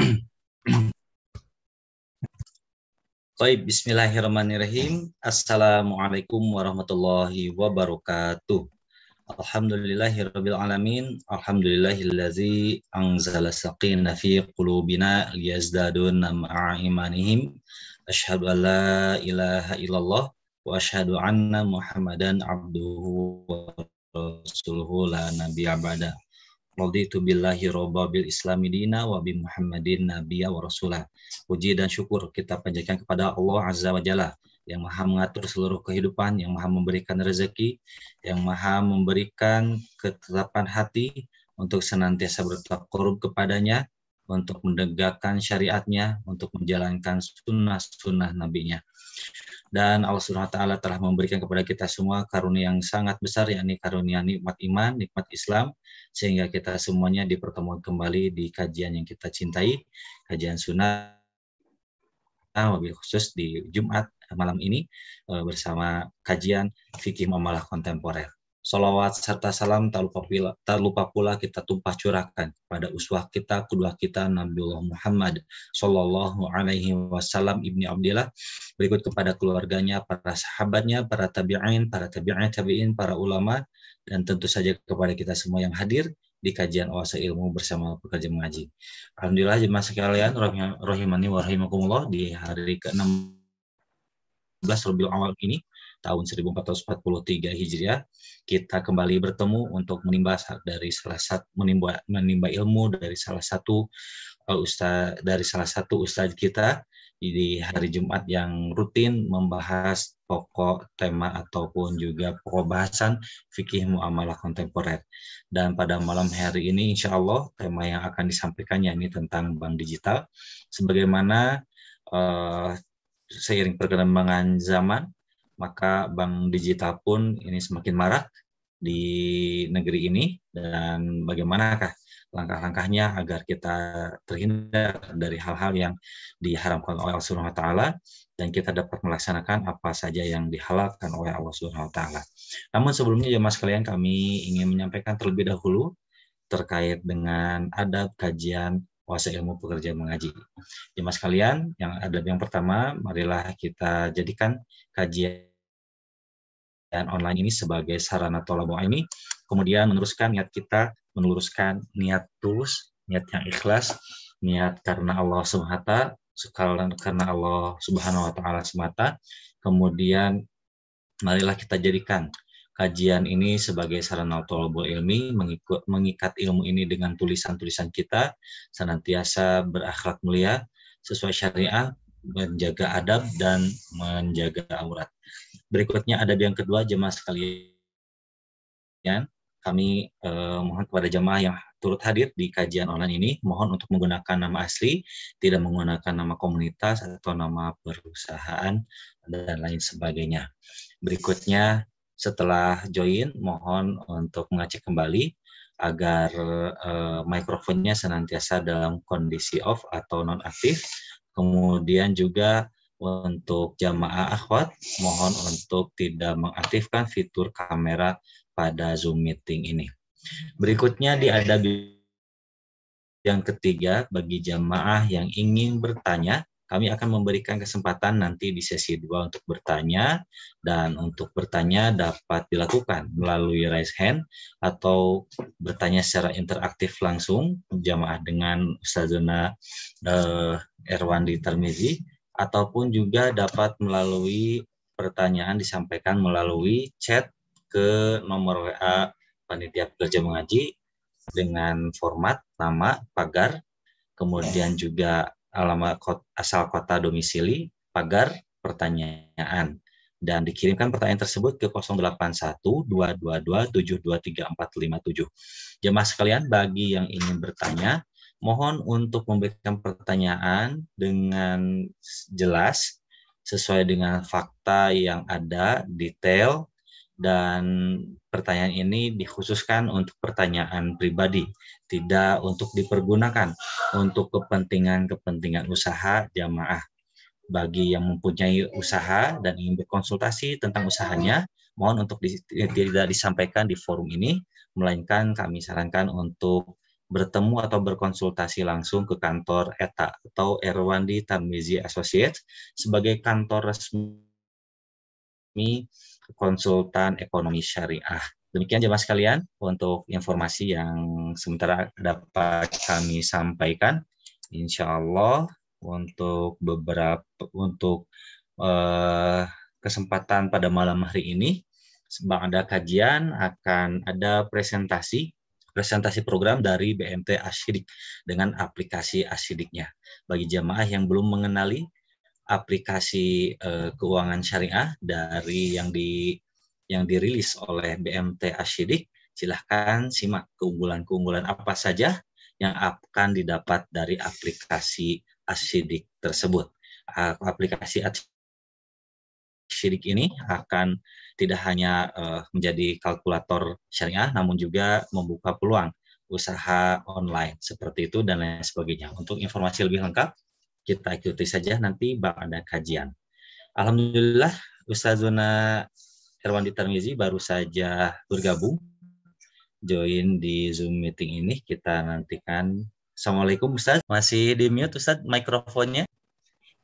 Baik, bismillahirrahmanirrahim. Assalamualaikum warahmatullahi wabarakatuh. Alhamdulillahirabbil alamin. Alhamdulillahillazi anzala saqina fi qulubina liyazdadu ma'a imanihim. Asyhadu an la ilaha illallah wa asyhadu anna Muhammadan abduhu wa rasuluhu la nabiyya ba'da. Raditu billahi robba bil islami dina wa bi Muhammadin nabiyya wa rasulah. Puji dan syukur kita panjatkan kepada Allah Azza wa Jalla yang maha mengatur seluruh kehidupan, yang maha memberikan rezeki, yang maha memberikan ketetapan hati untuk senantiasa bertakarub kepadanya, untuk menegakkan syariatnya, untuk menjalankan sunnah-sunnah nabinya. Dan Allah Subhanahu wa taala telah memberikan kepada kita semua karunia yang sangat besar yakni karunia nikmat iman, nikmat Islam sehingga kita semuanya dipertemukan kembali di kajian yang kita cintai, kajian sunnah wabil khusus di Jumat malam ini uh, bersama kajian fikih muamalah kontemporer. Salawat serta salam tak lupa, pula, tak lupa pula kita tumpah curahkan pada uswah kita, kedua kita Nabiullah Muhammad Sallallahu Alaihi Wasallam ibni Abdillah berikut kepada keluarganya, para sahabatnya, para tabi'in, para tabi'in, tabi'in, para ulama dan tentu saja kepada kita semua yang hadir di kajian Oasa Ilmu bersama pekerja mengaji. Alhamdulillah jemaah sekalian, rahimani wa rahimakumullah di hari ke-6 Rabiul Awal ini tahun 1443 Hijriah kita kembali bertemu untuk menimba dari salah satu menimba, menimba ilmu dari salah satu uh, ustaz dari salah satu ustaz kita di hari Jumat yang rutin membahas pokok tema ataupun juga pokok bahasan fikih muamalah kontemporer. Dan pada malam hari ini insya Allah tema yang akan disampaikannya ini tentang bank digital. Sebagaimana uh, seiring perkembangan zaman, maka bank digital pun ini semakin marak di negeri ini dan bagaimanakah langkah-langkahnya agar kita terhindar dari hal-hal yang diharamkan oleh Allah Subhanahu wa taala dan kita dapat melaksanakan apa saja yang dihalalkan oleh Allah Subhanahu wa taala. Namun sebelumnya ya Mas kalian kami ingin menyampaikan terlebih dahulu terkait dengan adab kajian kuasa ilmu pekerja mengaji. Jemaah sekalian, yang ada yang pertama, marilah kita jadikan kajian online ini sebagai sarana tolong ini, kemudian meneruskan niat kita, meluruskan niat tulus, niat yang ikhlas, niat karena Allah semata, karena Allah Subhanahu wa taala semata, kemudian marilah kita jadikan kajian ini sebagai sarana tolobul ilmi, mengikut, mengikat ilmu ini dengan tulisan-tulisan kita, senantiasa berakhlak mulia, sesuai syariah, menjaga adab, dan menjaga aurat. Berikutnya ada yang kedua, jemaah sekalian, kami eh, mohon kepada jemaah yang turut hadir di kajian online ini, mohon untuk menggunakan nama asli, tidak menggunakan nama komunitas atau nama perusahaan, dan lain sebagainya. Berikutnya, setelah join mohon untuk mengecek kembali agar uh, mikrofonnya senantiasa dalam kondisi off atau non aktif. Kemudian juga untuk jamaah akhwat mohon untuk tidak mengaktifkan fitur kamera pada Zoom meeting ini. Berikutnya di ada yang ketiga bagi jamaah yang ingin bertanya kami akan memberikan kesempatan nanti di sesi dua untuk bertanya dan untuk bertanya dapat dilakukan melalui raise hand atau bertanya secara interaktif langsung jamaah dengan Ustazuna uh, Erwandi Tarmizi ataupun juga dapat melalui pertanyaan disampaikan melalui chat ke nomor WA panitia pekerja mengaji dengan format nama pagar kemudian juga alamat asal kota domisili, pagar, pertanyaan. Dan dikirimkan pertanyaan tersebut ke 081222723457. Jemaah sekalian, bagi yang ingin bertanya, mohon untuk memberikan pertanyaan dengan jelas, sesuai dengan fakta yang ada, detail, dan pertanyaan ini dikhususkan untuk pertanyaan pribadi, tidak untuk dipergunakan untuk kepentingan-kepentingan usaha jamaah. Bagi yang mempunyai usaha dan ingin berkonsultasi tentang usahanya, mohon untuk tidak disampaikan di forum ini, melainkan kami sarankan untuk bertemu atau berkonsultasi langsung ke kantor ETA atau Erwandi Tarmizi Associates sebagai kantor resmi konsultan ekonomi syariah. Demikian jemaah sekalian untuk informasi yang sementara dapat kami sampaikan. Insya Allah untuk beberapa untuk uh, kesempatan pada malam hari ini, sebab ada kajian akan ada presentasi presentasi program dari BMT Asyidik dengan aplikasi Asyidiknya. Bagi jemaah yang belum mengenali aplikasi uh, keuangan syariah dari yang di yang dirilis oleh BMT Asyidik, silahkan simak keunggulan-keunggulan apa saja yang akan didapat dari aplikasi Asyidik tersebut. Aplikasi Asyidik ini akan tidak hanya uh, menjadi kalkulator syariah, namun juga membuka peluang usaha online seperti itu dan lain sebagainya. Untuk informasi lebih lengkap, kita ikuti saja nanti bak ada kajian. Alhamdulillah Ustazuna Herwandi Tarmizi baru saja bergabung join di Zoom meeting ini. Kita nantikan. Assalamualaikum Ustaz. Masih di mute Ustaz mikrofonnya?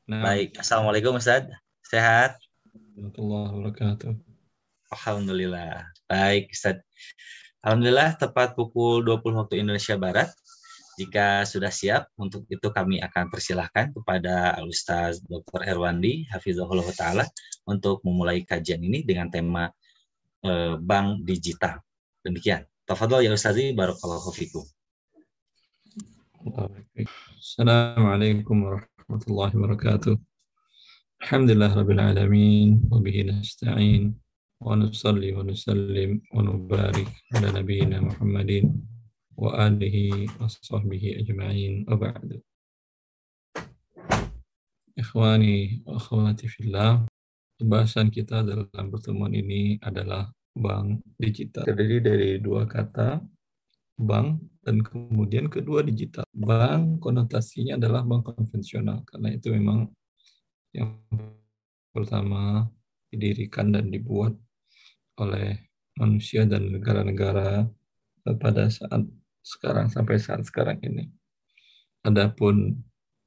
Nah. Baik. Assalamualaikum Ustaz. Sehat? Alhamdulillah. Baik Ustaz. Alhamdulillah tepat pukul 20 waktu Indonesia Barat. Jika sudah siap, untuk itu kami akan persilahkan kepada Ustaz Dr. Erwandi, Hafizahullah Ta'ala, untuk memulai kajian ini dengan tema e, Bank Digital. Demikian. Tafadol ya Ustazi, Barakallahu Fikum. Assalamualaikum warahmatullahi wabarakatuh. Wa nusalli wa nusallim wa nubarik ala nabiyina Muhammadin wa alihi wa sahbihi ajma'in wa ba'du. Ikhwani wa akhwati fillah, pembahasan kita dalam pertemuan ini adalah bank digital. Terdiri dari dua kata, bank dan kemudian kedua digital. Bank konotasinya adalah bank konvensional karena itu memang yang pertama didirikan dan dibuat oleh manusia dan negara-negara pada saat sekarang sampai saat sekarang ini. Adapun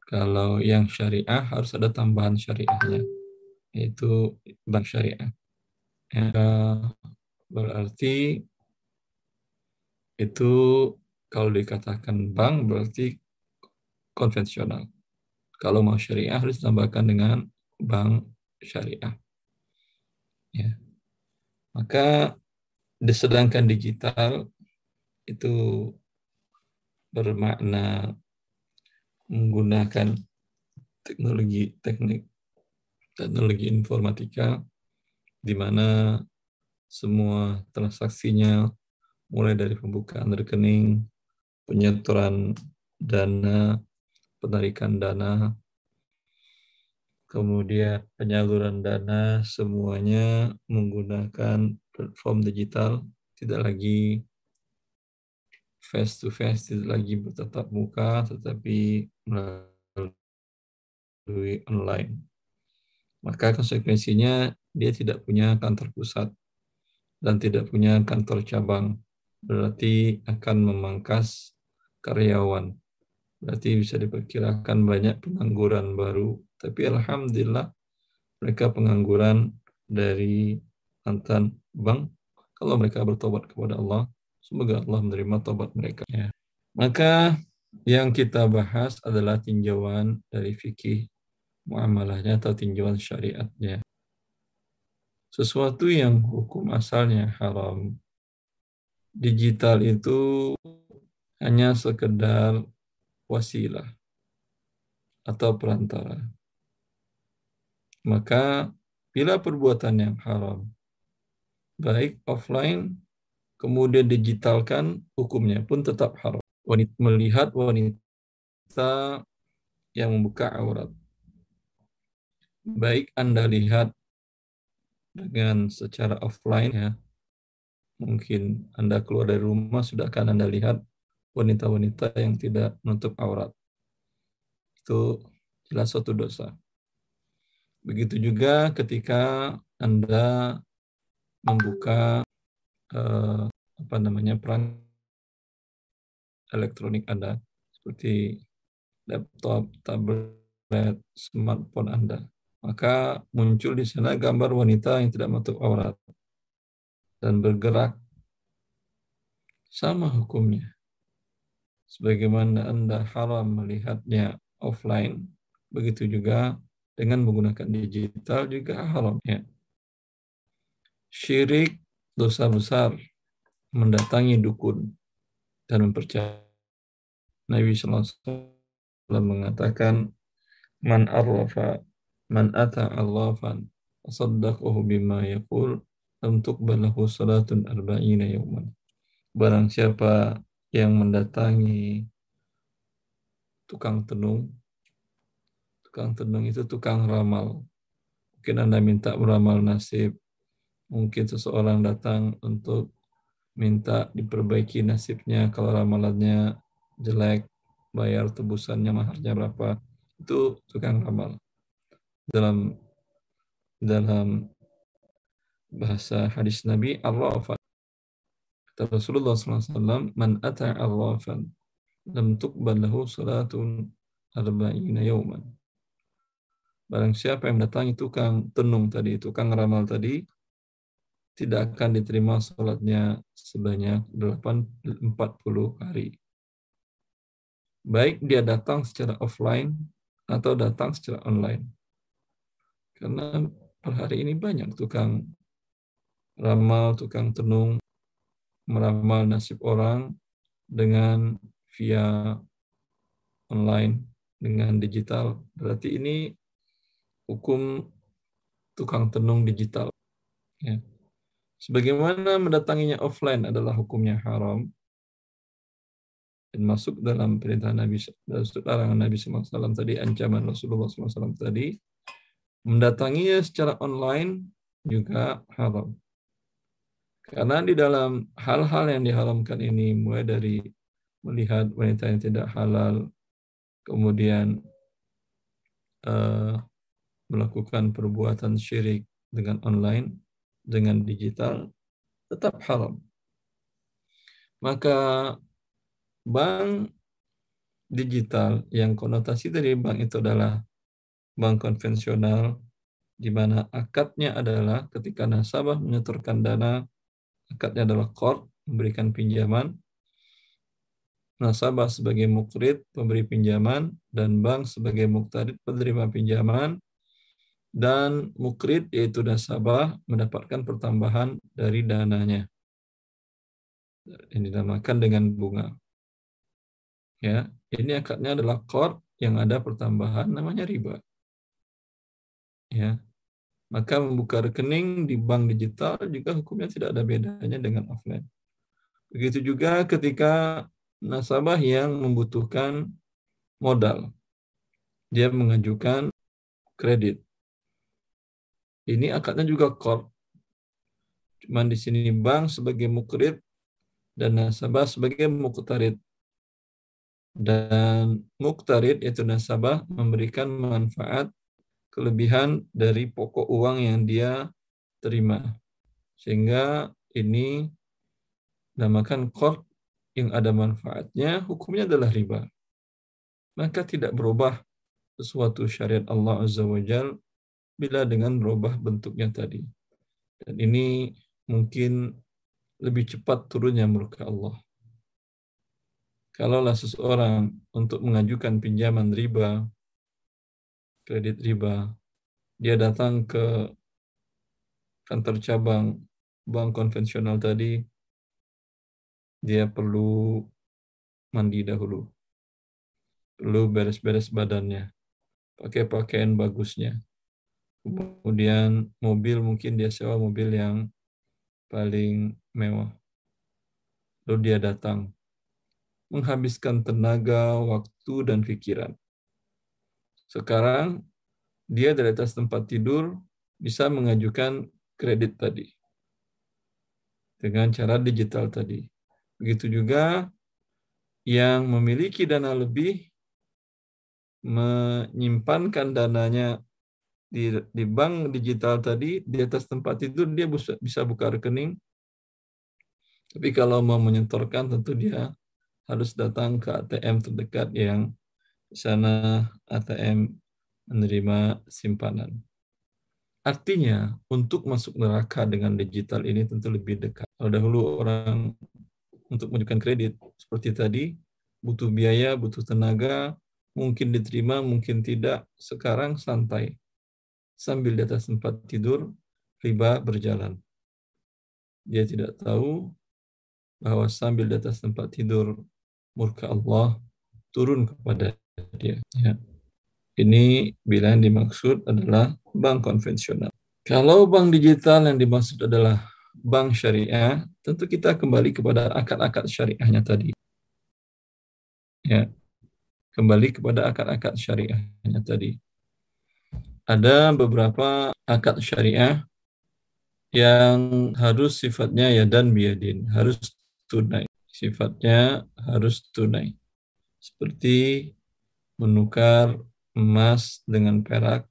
kalau yang syariah harus ada tambahan syariahnya, yaitu bank syariah. Ya, berarti itu kalau dikatakan bank berarti konvensional. Kalau mau syariah harus ditambahkan dengan bank syariah. Ya. Maka disedangkan digital itu bermakna menggunakan teknologi teknik teknologi informatika di mana semua transaksinya mulai dari pembukaan rekening, penyetoran dana, penarikan dana, kemudian penyaluran dana semuanya menggunakan platform digital, tidak lagi face to face tidak lagi bertatap muka tetapi melalui online. Maka konsekuensinya dia tidak punya kantor pusat dan tidak punya kantor cabang. Berarti akan memangkas karyawan. Berarti bisa diperkirakan banyak pengangguran baru. Tapi Alhamdulillah mereka pengangguran dari mantan bank kalau mereka bertobat kepada Allah Semoga Allah menerima tobat mereka. Ya. Maka yang kita bahas adalah tinjauan dari fikih muamalahnya atau tinjauan syariatnya. Sesuatu yang hukum asalnya haram. Digital itu hanya sekedar wasilah atau perantara. Maka bila perbuatan yang haram, baik offline kemudian digitalkan, hukumnya pun tetap haram. Wanita melihat wanita yang membuka aurat. Baik Anda lihat dengan secara offline ya, mungkin Anda keluar dari rumah sudah akan Anda lihat wanita-wanita yang tidak menutup aurat. Itu jelas suatu dosa. Begitu juga ketika Anda membuka uh, apa namanya perang elektronik Anda, seperti laptop, tablet, smartphone Anda. Maka muncul di sana gambar wanita yang tidak menutup aurat dan bergerak sama hukumnya. Sebagaimana Anda haram melihatnya offline, begitu juga dengan menggunakan digital juga haram. Ya. Syirik dosa besar mendatangi dukun dan mempercayai Nabi SAW mengatakan man arrafa man ata allafan saddaqahu bima yaqul lam tuqbalahu salatun arba'ina yawman barang siapa yang mendatangi tukang tenung. Tukang tenung itu tukang ramal. Mungkin Anda minta meramal nasib. Mungkin seseorang datang untuk minta diperbaiki nasibnya kalau ramalannya jelek bayar tebusannya maharnya berapa. Itu tukang ramal. Dalam dalam bahasa hadis Nabi Allah kata Rasulullah SAW man ata arrafan lam tuqbal lahu salatun arba'ina yawman barang siapa yang mendatangi tukang tenung tadi tukang ramal tadi tidak akan diterima salatnya sebanyak 8, 40 hari baik dia datang secara offline atau datang secara online. Karena per hari ini banyak tukang ramal, tukang tenung, meramal nasib orang dengan via online, dengan digital. Berarti ini hukum tukang tenung digital. Ya. Sebagaimana mendatanginya offline adalah hukumnya haram, dan masuk dalam perintah Nabi larangan Nabi SAW tadi ancaman Rasulullah SAW tadi mendatanginya secara online juga haram karena di dalam hal-hal yang diharamkan ini mulai dari melihat wanita yang tidak halal kemudian uh, melakukan perbuatan syirik dengan online dengan digital tetap haram. Maka bank digital yang konotasi dari bank itu adalah bank konvensional di mana akadnya adalah ketika nasabah menyetorkan dana akadnya adalah qard memberikan pinjaman. Nasabah sebagai mukrid pemberi pinjaman. Dan bank sebagai muktarid penerima pinjaman. Dan mukrid yaitu nasabah mendapatkan pertambahan dari dananya. Ini dinamakan dengan bunga. Ya ini akadnya adalah core yang ada pertambahan namanya riba. Ya maka membuka rekening di bank digital juga hukumnya tidak ada bedanya dengan offline. Begitu juga ketika nasabah yang membutuhkan modal. Dia mengajukan kredit. Ini akadnya juga core cuman di sini bank sebagai mukrid dan nasabah sebagai muktarid. Dan muktarid yaitu nasabah memberikan manfaat kelebihan dari pokok uang yang dia terima. Sehingga ini namakan qard yang ada manfaatnya, hukumnya adalah riba. Maka tidak berubah sesuatu syariat Allah Azza wa Jal bila dengan berubah bentuknya tadi. Dan ini mungkin lebih cepat turunnya murka Allah kalaulah seseorang untuk mengajukan pinjaman riba, kredit riba, dia datang ke kantor cabang bank konvensional tadi, dia perlu mandi dahulu. Perlu beres-beres badannya, pakai pakaian bagusnya. Kemudian mobil mungkin dia sewa mobil yang paling mewah. Lalu dia datang menghabiskan tenaga, waktu, dan pikiran. Sekarang, dia dari atas tempat tidur bisa mengajukan kredit tadi. Dengan cara digital tadi. Begitu juga yang memiliki dana lebih menyimpankan dananya di, di bank digital tadi di atas tempat tidur dia bisa, bisa buka rekening tapi kalau mau menyetorkan tentu dia harus datang ke ATM terdekat yang sana ATM menerima simpanan. Artinya, untuk masuk neraka dengan digital ini tentu lebih dekat. Kalau dahulu orang untuk menunjukkan kredit, seperti tadi, butuh biaya, butuh tenaga, mungkin diterima, mungkin tidak. Sekarang santai. Sambil di atas tempat tidur, riba berjalan. Dia tidak tahu bahwa sambil di atas tempat tidur, murka Allah turun kepada dia. Ya. Ini bila yang dimaksud adalah bank konvensional. Kalau bank digital yang dimaksud adalah bank syariah, tentu kita kembali kepada akad-akad syariahnya tadi. Ya, kembali kepada akad-akad syariahnya tadi. Ada beberapa akad syariah yang harus sifatnya ya dan biadin, harus tunai. Sifatnya harus tunai. Seperti menukar emas dengan perak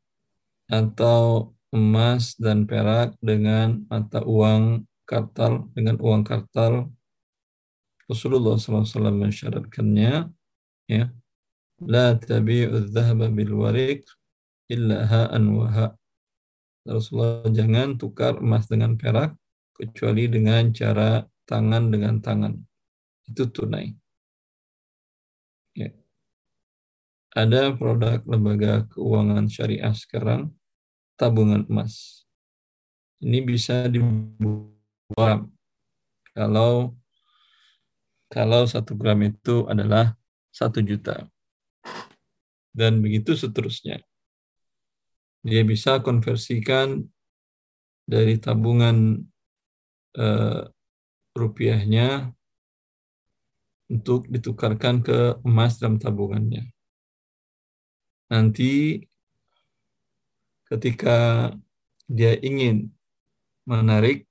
atau emas dan perak dengan mata uang kartal dengan uang kartal. Rasulullah SAW mensyaratkannya ya. La tabi'u dhahaba bil warik illa ha'an wa ha. Rasulullah jangan tukar emas dengan perak kecuali dengan cara tangan dengan tangan. Itu tunai ya. Ada produk lembaga keuangan syariah sekarang tabungan emas. Ini bisa dibuat kalau kalau satu gram itu adalah satu juta. Dan begitu seterusnya. Dia bisa konversikan dari tabungan eh, rupiahnya untuk ditukarkan ke emas dalam tabungannya. Nanti ketika dia ingin menarik,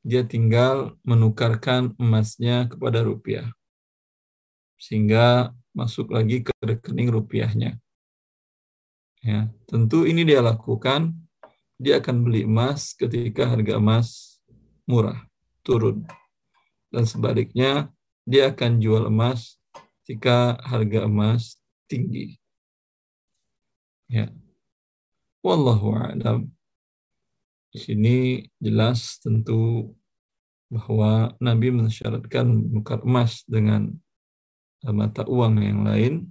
dia tinggal menukarkan emasnya kepada rupiah. Sehingga masuk lagi ke rekening rupiahnya. Ya, tentu ini dia lakukan, dia akan beli emas ketika harga emas murah, turun. Dan sebaliknya, dia akan jual emas ketika harga emas tinggi. Ya. Wallahu a'lam. Di sini jelas tentu bahwa Nabi mensyaratkan menukar emas dengan mata uang yang lain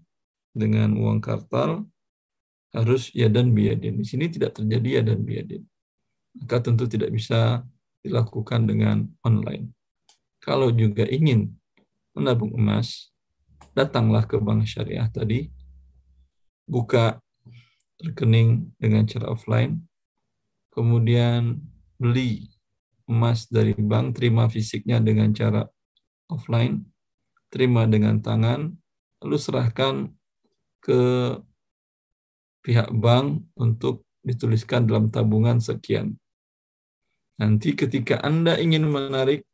dengan uang kartal harus ya dan biadin. Di sini tidak terjadi ya dan biadin. Maka tentu tidak bisa dilakukan dengan online. Kalau juga ingin menabung emas, datanglah ke bank syariah tadi, buka rekening dengan cara offline, kemudian beli emas dari bank, terima fisiknya dengan cara offline, terima dengan tangan, lalu serahkan ke pihak bank untuk dituliskan dalam tabungan sekian. Nanti ketika Anda ingin menarik,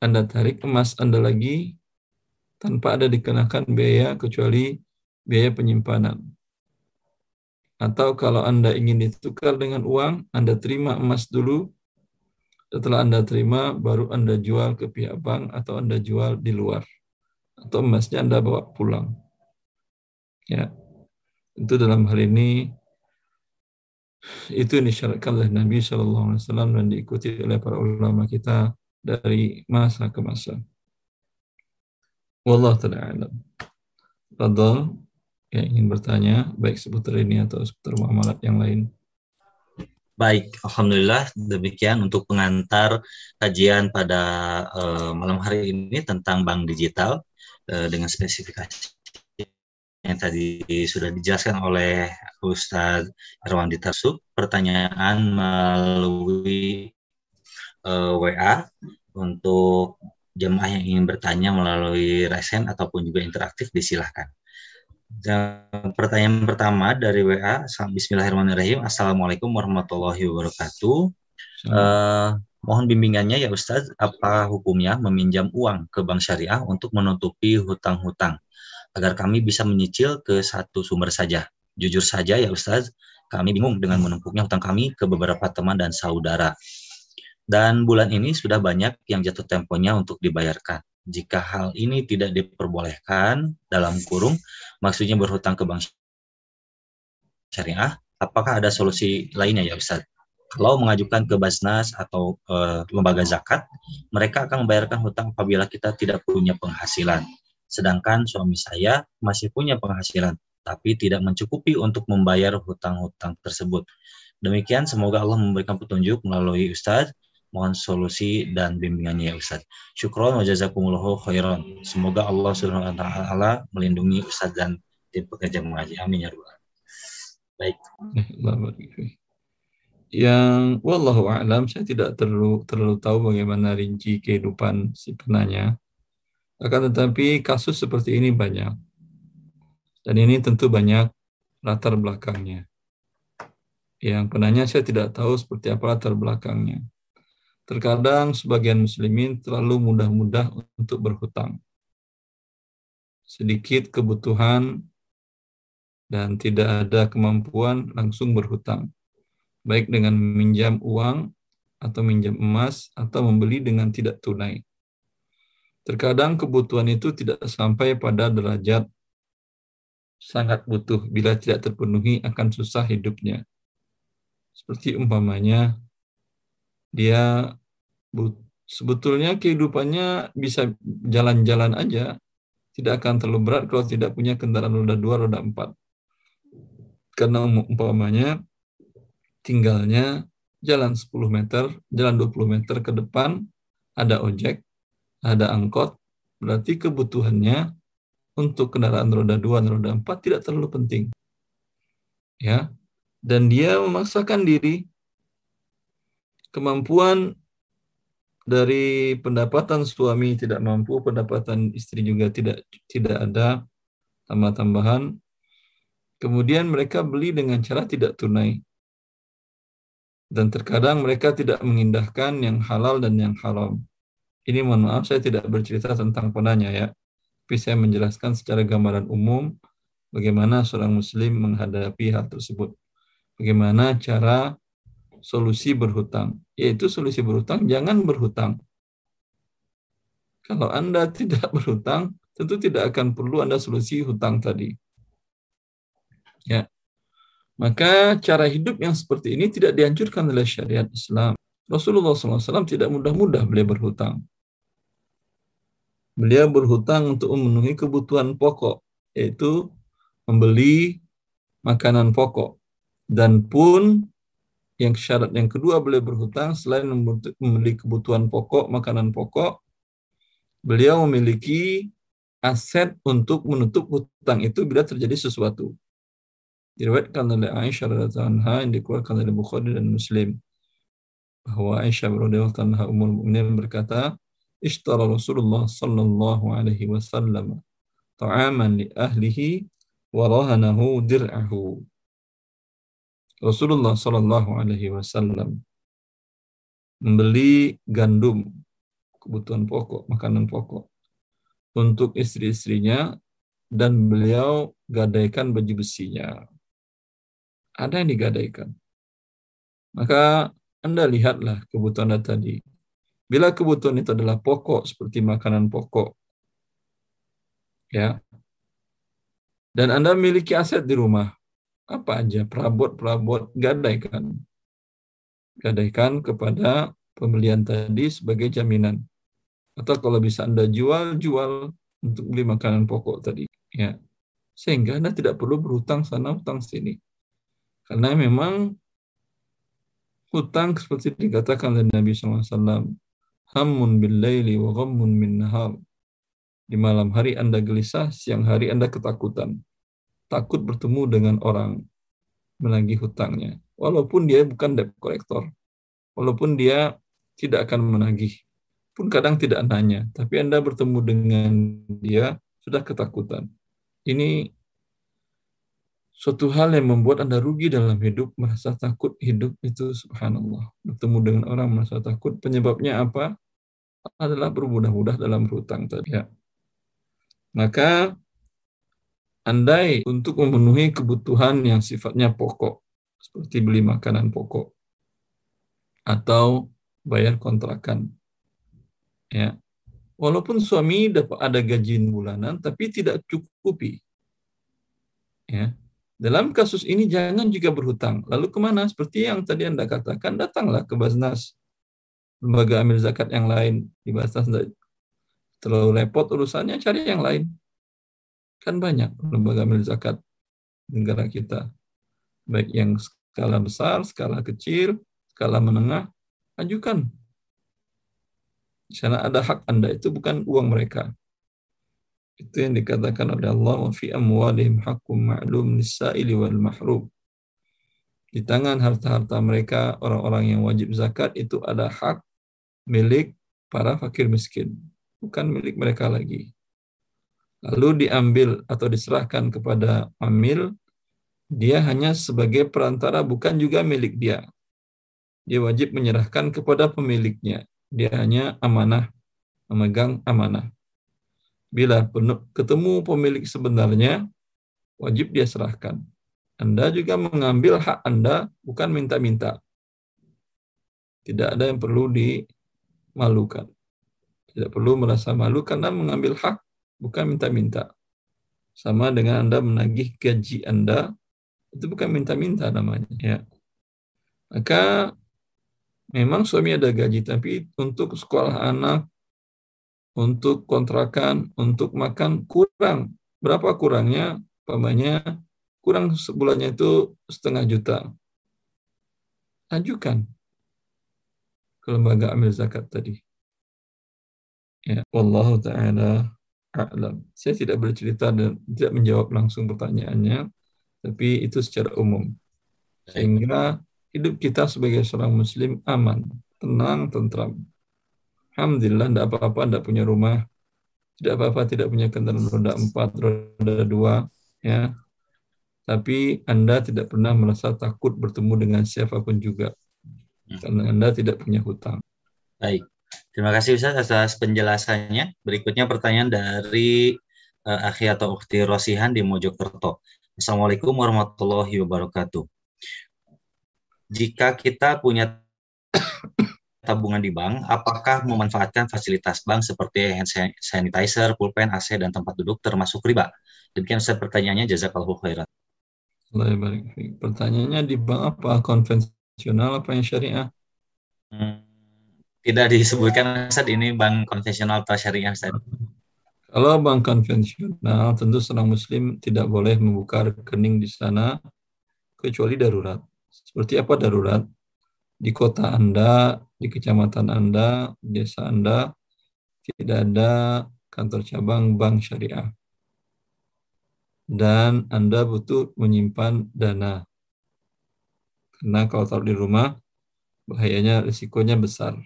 Anda tarik emas Anda lagi tanpa ada dikenakan biaya kecuali biaya penyimpanan. Atau kalau Anda ingin ditukar dengan uang, Anda terima emas dulu. Setelah Anda terima, baru Anda jual ke pihak bank atau Anda jual di luar. Atau emasnya Anda bawa pulang. Ya, itu dalam hal ini itu yang disyaratkan oleh Nabi Wasallam dan diikuti oleh para ulama kita dari masa ke masa. Wallahu taala alam yang ingin bertanya, baik seputar ini atau seputar muamalat yang lain? Baik, Alhamdulillah demikian untuk pengantar kajian pada uh, malam hari ini tentang bank digital uh, dengan spesifikasi yang tadi sudah dijelaskan oleh Ustadz Irwandi Tarsuk. Pertanyaan melalui uh, eh, WA untuk jemaah yang ingin bertanya melalui resen ataupun juga interaktif disilahkan. Dan pertanyaan pertama dari WA, Bismillahirrahmanirrahim. Assalamualaikum warahmatullahi wabarakatuh. Uh, mohon bimbingannya ya Ustadz, apa hukumnya meminjam uang ke bank syariah untuk menutupi hutang-hutang agar kami bisa menyicil ke satu sumber saja. Jujur saja ya Ustadz, kami bingung dengan menumpuknya hutang kami ke beberapa teman dan saudara. Dan bulan ini sudah banyak yang jatuh temponya untuk dibayarkan. Jika hal ini tidak diperbolehkan dalam kurung, maksudnya berhutang ke bank syariah, apakah ada solusi lainnya ya Ustaz? Kalau mengajukan ke Basnas atau e, lembaga zakat, mereka akan membayarkan hutang apabila kita tidak punya penghasilan. Sedangkan suami saya masih punya penghasilan, tapi tidak mencukupi untuk membayar hutang-hutang tersebut. Demikian, semoga Allah memberikan petunjuk melalui Ustadz. Mohon solusi dan bimbingannya ya Ustaz. Syukron wa jazakumullahu khairan. Semoga Allah Subhanahu wa taala melindungi Ustaz dan tim pekerja mengaji. Amin ya rabbal Baik. Yang wallahu a'lam saya tidak terlalu terlalu tahu bagaimana rinci kehidupan si penanya. Akan tetapi kasus seperti ini banyak. Dan ini tentu banyak latar belakangnya. Yang penanya saya tidak tahu seperti apa latar belakangnya. Terkadang sebagian muslimin terlalu mudah-mudah untuk berhutang. Sedikit kebutuhan dan tidak ada kemampuan langsung berhutang. Baik dengan meminjam uang atau minjam emas atau membeli dengan tidak tunai. Terkadang kebutuhan itu tidak sampai pada derajat sangat butuh. Bila tidak terpenuhi akan susah hidupnya. Seperti umpamanya dia sebetulnya kehidupannya bisa jalan-jalan aja, tidak akan terlalu berat kalau tidak punya kendaraan roda dua, roda empat. Karena umpamanya tinggalnya jalan 10 meter, jalan 20 meter ke depan, ada ojek, ada angkot, berarti kebutuhannya untuk kendaraan roda dua dan roda empat tidak terlalu penting. Ya. Dan dia memaksakan diri kemampuan dari pendapatan suami tidak mampu, pendapatan istri juga tidak tidak ada tambah-tambahan. Kemudian mereka beli dengan cara tidak tunai. Dan terkadang mereka tidak mengindahkan yang halal dan yang haram. Ini mohon maaf saya tidak bercerita tentang penanya ya. Tapi saya menjelaskan secara gambaran umum bagaimana seorang muslim menghadapi hal tersebut. Bagaimana cara solusi berhutang, yaitu solusi berhutang jangan berhutang. Kalau Anda tidak berhutang, tentu tidak akan perlu Anda solusi hutang tadi. Ya. Maka cara hidup yang seperti ini tidak dianjurkan oleh syariat Islam. Rasulullah SAW tidak mudah-mudah beliau berhutang. Beliau berhutang untuk memenuhi kebutuhan pokok, yaitu membeli makanan pokok. Dan pun yang syarat yang kedua beliau berhutang selain memiliki kebutuhan pokok, makanan pokok, beliau memiliki aset untuk menutup hutang itu bila terjadi sesuatu. Diriwayatkan oleh Aisyah radhiyallahu anha yang dikeluarkan oleh Bukhari dan Muslim bahwa Aisyah radhiyallahu anha umur mukminin berkata, "Ishtara Rasulullah sallallahu alaihi wasallam ta'aman li ahlihi wa rahanahu dir'ahu." Rasulullah Shallallahu Alaihi Wasallam membeli gandum kebutuhan pokok, makanan pokok untuk istri-istrinya dan beliau gadaikan baju besinya. Ada yang digadaikan. Maka Anda lihatlah kebutuhan Anda tadi. Bila kebutuhan itu adalah pokok seperti makanan pokok, ya, dan Anda memiliki aset di rumah, apa aja? Perabot-perabot gadaikan. Gadaikan kepada pembelian tadi sebagai jaminan. Atau kalau bisa anda jual jual untuk beli makanan pokok tadi ya. Sehingga anda tidak perlu berhutang sana hutang sini. Karena memang hutang seperti dikatakan oleh Nabi SAW hamun bil laili wa ghammun min nahar. Di malam hari anda gelisah siang hari anda ketakutan takut bertemu dengan orang menagih hutangnya. Walaupun dia bukan debt collector. Walaupun dia tidak akan menagih. Pun kadang tidak nanya. Tapi Anda bertemu dengan dia sudah ketakutan. Ini suatu hal yang membuat Anda rugi dalam hidup, merasa takut hidup itu subhanallah. Bertemu dengan orang merasa takut, penyebabnya apa? Adalah bermudah-mudah dalam berhutang tadi. Ya. Maka andai untuk memenuhi kebutuhan yang sifatnya pokok, seperti beli makanan pokok, atau bayar kontrakan. Ya. Walaupun suami dapat ada gaji bulanan tapi tidak cukupi. Ya. Dalam kasus ini jangan juga berhutang. Lalu ke mana? Seperti yang tadi Anda katakan, datanglah ke Basnas. Lembaga amil zakat yang lain. Di Basnas terlalu repot urusannya, cari yang lain. Kan banyak lembaga amil zakat negara kita. Baik yang skala besar, skala kecil, skala menengah, ajukan. Di sana ada hak Anda, itu bukan uang mereka. Itu yang dikatakan oleh Allah fi amwalihim haqqum ma'lum lis-sa'ili wal mahrum. Di tangan harta-harta mereka orang-orang yang wajib zakat itu ada hak milik para fakir miskin, bukan milik mereka lagi. Lalu diambil atau diserahkan kepada amil, dia hanya sebagai perantara bukan juga milik dia. Dia wajib menyerahkan kepada pemiliknya. Dia hanya amanah, memegang amanah bila ketemu pemilik sebenarnya, wajib dia serahkan. Anda juga mengambil hak Anda, bukan minta-minta. Tidak ada yang perlu dimalukan. Tidak perlu merasa malu karena mengambil hak, bukan minta-minta. Sama dengan Anda menagih gaji Anda, itu bukan minta-minta namanya. Ya. Maka memang suami ada gaji, tapi untuk sekolah anak, untuk kontrakan, untuk makan kurang. Berapa kurangnya? Pamannya kurang sebulannya itu setengah juta. Ajukan ke lembaga amil zakat tadi. Ya, wallahu taala a'lam. Saya tidak bercerita dan tidak menjawab langsung pertanyaannya, tapi itu secara umum. Sehingga hidup kita sebagai seorang muslim aman, tenang, tentram. Alhamdulillah tidak apa-apa, tidak punya rumah, tidak apa-apa, tidak punya kendaraan roda empat, roda dua, ya. Tapi Anda tidak pernah merasa takut bertemu dengan siapa pun juga, karena Anda tidak punya hutang. Baik, terima kasih Ustaz atas penjelasannya. Berikutnya pertanyaan dari uh, Akhi atau Ukti Rosihan di Mojokerto. Assalamualaikum warahmatullahi wabarakatuh. Jika kita punya tabungan di bank, apakah memanfaatkan fasilitas bank seperti hand sanitizer, pulpen, AC, dan tempat duduk termasuk riba? Demikian saya pertanyaannya, jazakallahu khairan. Pertanyaannya di bank apa? Konvensional apa yang syariah? Hmm, tidak disebutkan saat ini bank konvensional atau syariah Ustaz. Kalau bank konvensional, tentu seorang muslim tidak boleh membuka rekening di sana kecuali darurat. Seperti apa darurat? Di kota Anda di kecamatan Anda, desa Anda, tidak ada kantor cabang bank syariah. Dan Anda butuh menyimpan dana. Karena kalau taruh di rumah, bahayanya, risikonya besar.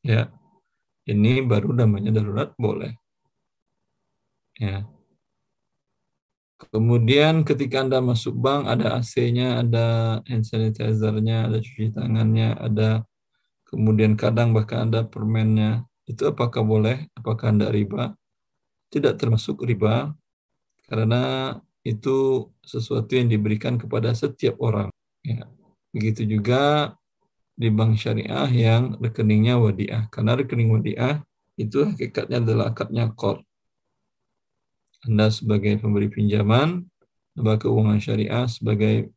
Ya, ini baru namanya darurat boleh. Ya. Kemudian ketika Anda masuk bank, ada AC-nya, ada hand sanitizer-nya, ada cuci tangannya, ada kemudian kadang bahkan ada permennya, itu apakah boleh? Apakah Anda riba? Tidak termasuk riba, karena itu sesuatu yang diberikan kepada setiap orang. Ya. Begitu juga di bank syariah yang rekeningnya wadiah. Karena rekening wadiah itu hakikatnya adalah akadnya kor. Anda sebagai pemberi pinjaman, lembaga keuangan syariah sebagai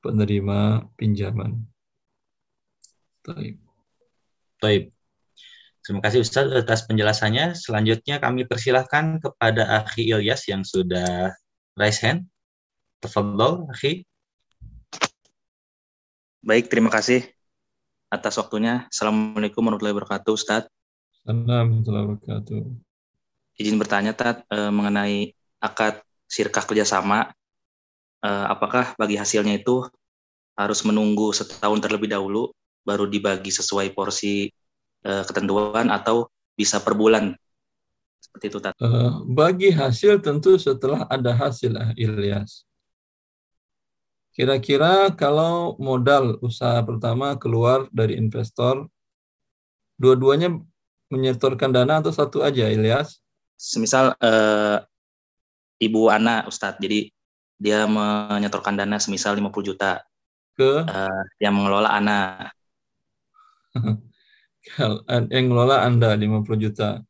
penerima pinjaman. Taib. Taib. Terima kasih Ustaz atas penjelasannya. Selanjutnya kami persilahkan kepada Akhi Ilyas yang sudah raise hand. Tafadol, Akhi. Baik, terima kasih atas waktunya. Assalamualaikum warahmatullahi wabarakatuh, Ustaz. Assalamualaikum warahmatullahi wabarakatuh. Izin bertanya, Tat, eh, mengenai akad sirkah kerjasama. Eh, apakah bagi hasilnya itu harus menunggu setahun terlebih dahulu baru dibagi sesuai porsi uh, ketentuan atau bisa per bulan seperti itu tadi. Uh, bagi hasil tentu setelah ada hasil Ilyas. Kira-kira kalau modal usaha pertama keluar dari investor, dua-duanya menyetorkan dana atau satu aja Ilyas? Semisal uh, Ibu Ana Ustadz, jadi dia menyetorkan dana semisal 50 juta ke uh, yang mengelola Ana yang ngelola Anda 50 juta.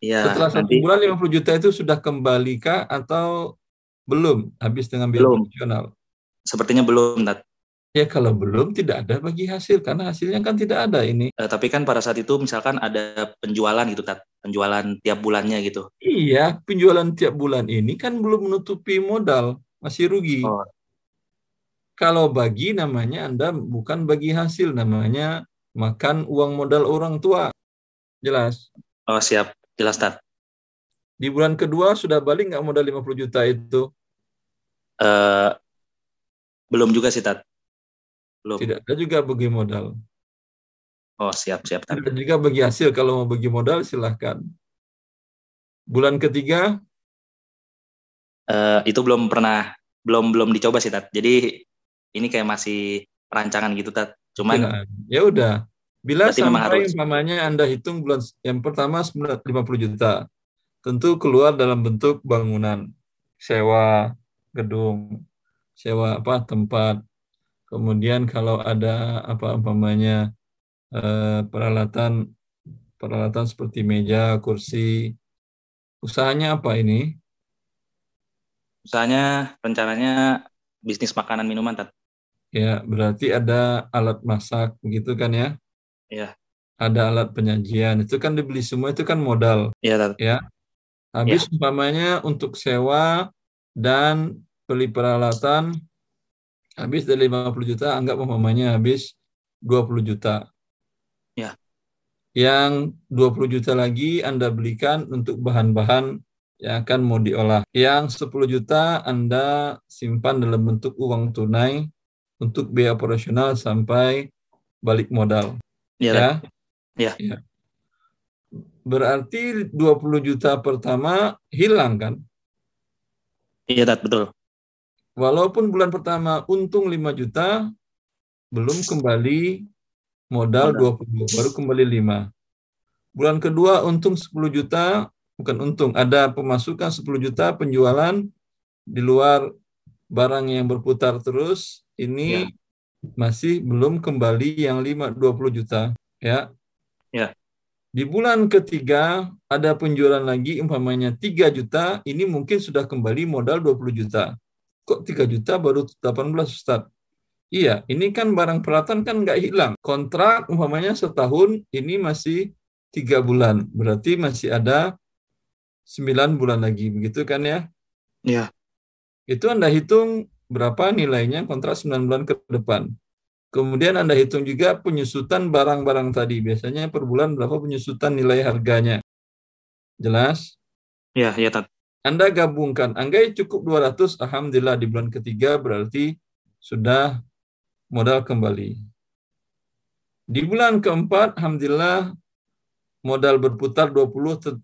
Ya, Setelah satu nanti, bulan 50 juta itu sudah kembali kah atau belum habis dengan biaya belum. profesional? Sepertinya belum, Nat. Ya kalau belum tidak ada bagi hasil karena hasilnya kan tidak ada ini. Uh, tapi kan pada saat itu misalkan ada penjualan gitu Tat, penjualan tiap bulannya gitu. Iya, penjualan tiap bulan ini kan belum menutupi modal, masih rugi. Oh. Kalau bagi namanya Anda bukan bagi hasil, namanya makan uang modal orang tua. Jelas? Oh siap, jelas Tat. Di bulan kedua sudah balik nggak modal 50 juta itu? Uh, belum juga sih Tat belum. Tidak ada juga bagi modal. Oh, siap, siap. Tidak juga bagi hasil. Kalau mau bagi modal, silahkan. Bulan ketiga? Uh, itu belum pernah, belum belum dicoba sih, Tat. Jadi ini kayak masih perancangan gitu, Tat. Cuman ya, ya udah. Bila sampai umpamanya Anda hitung bulan yang pertama 50 juta, tentu keluar dalam bentuk bangunan, sewa gedung, sewa apa tempat, Kemudian kalau ada apa umpamanya eh, peralatan peralatan seperti meja, kursi, usahanya apa ini? Usahanya rencananya bisnis makanan minuman, Tat. Ya, berarti ada alat masak begitu kan ya? Iya. Ada alat penyajian, itu kan dibeli semua itu kan modal. Iya, Tat. Ya. Habis ya. umpamanya untuk sewa dan beli peralatan habis dari 50 juta, anggap umpamanya habis 20 juta. Ya. Yang 20 juta lagi Anda belikan untuk bahan-bahan yang akan mau diolah. Yang 10 juta Anda simpan dalam bentuk uang tunai untuk biaya operasional sampai balik modal. Ya. Ya. ya. ya. Berarti 20 juta pertama hilang kan? Iya, betul. Walaupun bulan pertama untung 5 juta, belum kembali modal 20, baru kembali 5. Bulan kedua untung 10 juta, bukan untung, ada pemasukan 10 juta penjualan di luar barang yang berputar terus, ini ya. masih belum kembali yang 5 20 juta, ya. Ya. Di bulan ketiga ada penjualan lagi umpamanya 3 juta, ini mungkin sudah kembali modal 20 juta kok 3 juta baru 18 Ustaz? Iya, ini kan barang peralatan kan nggak hilang. Kontrak umpamanya setahun, ini masih tiga bulan. Berarti masih ada 9 bulan lagi, begitu kan ya? Iya. Itu Anda hitung berapa nilainya kontrak 9 bulan ke depan. Kemudian Anda hitung juga penyusutan barang-barang tadi. Biasanya per bulan berapa penyusutan nilai harganya. Jelas? Iya, iya, Tat. Anda gabungkan, anggai cukup 200, Alhamdulillah di bulan ketiga berarti sudah modal kembali. Di bulan keempat, Alhamdulillah modal berputar 20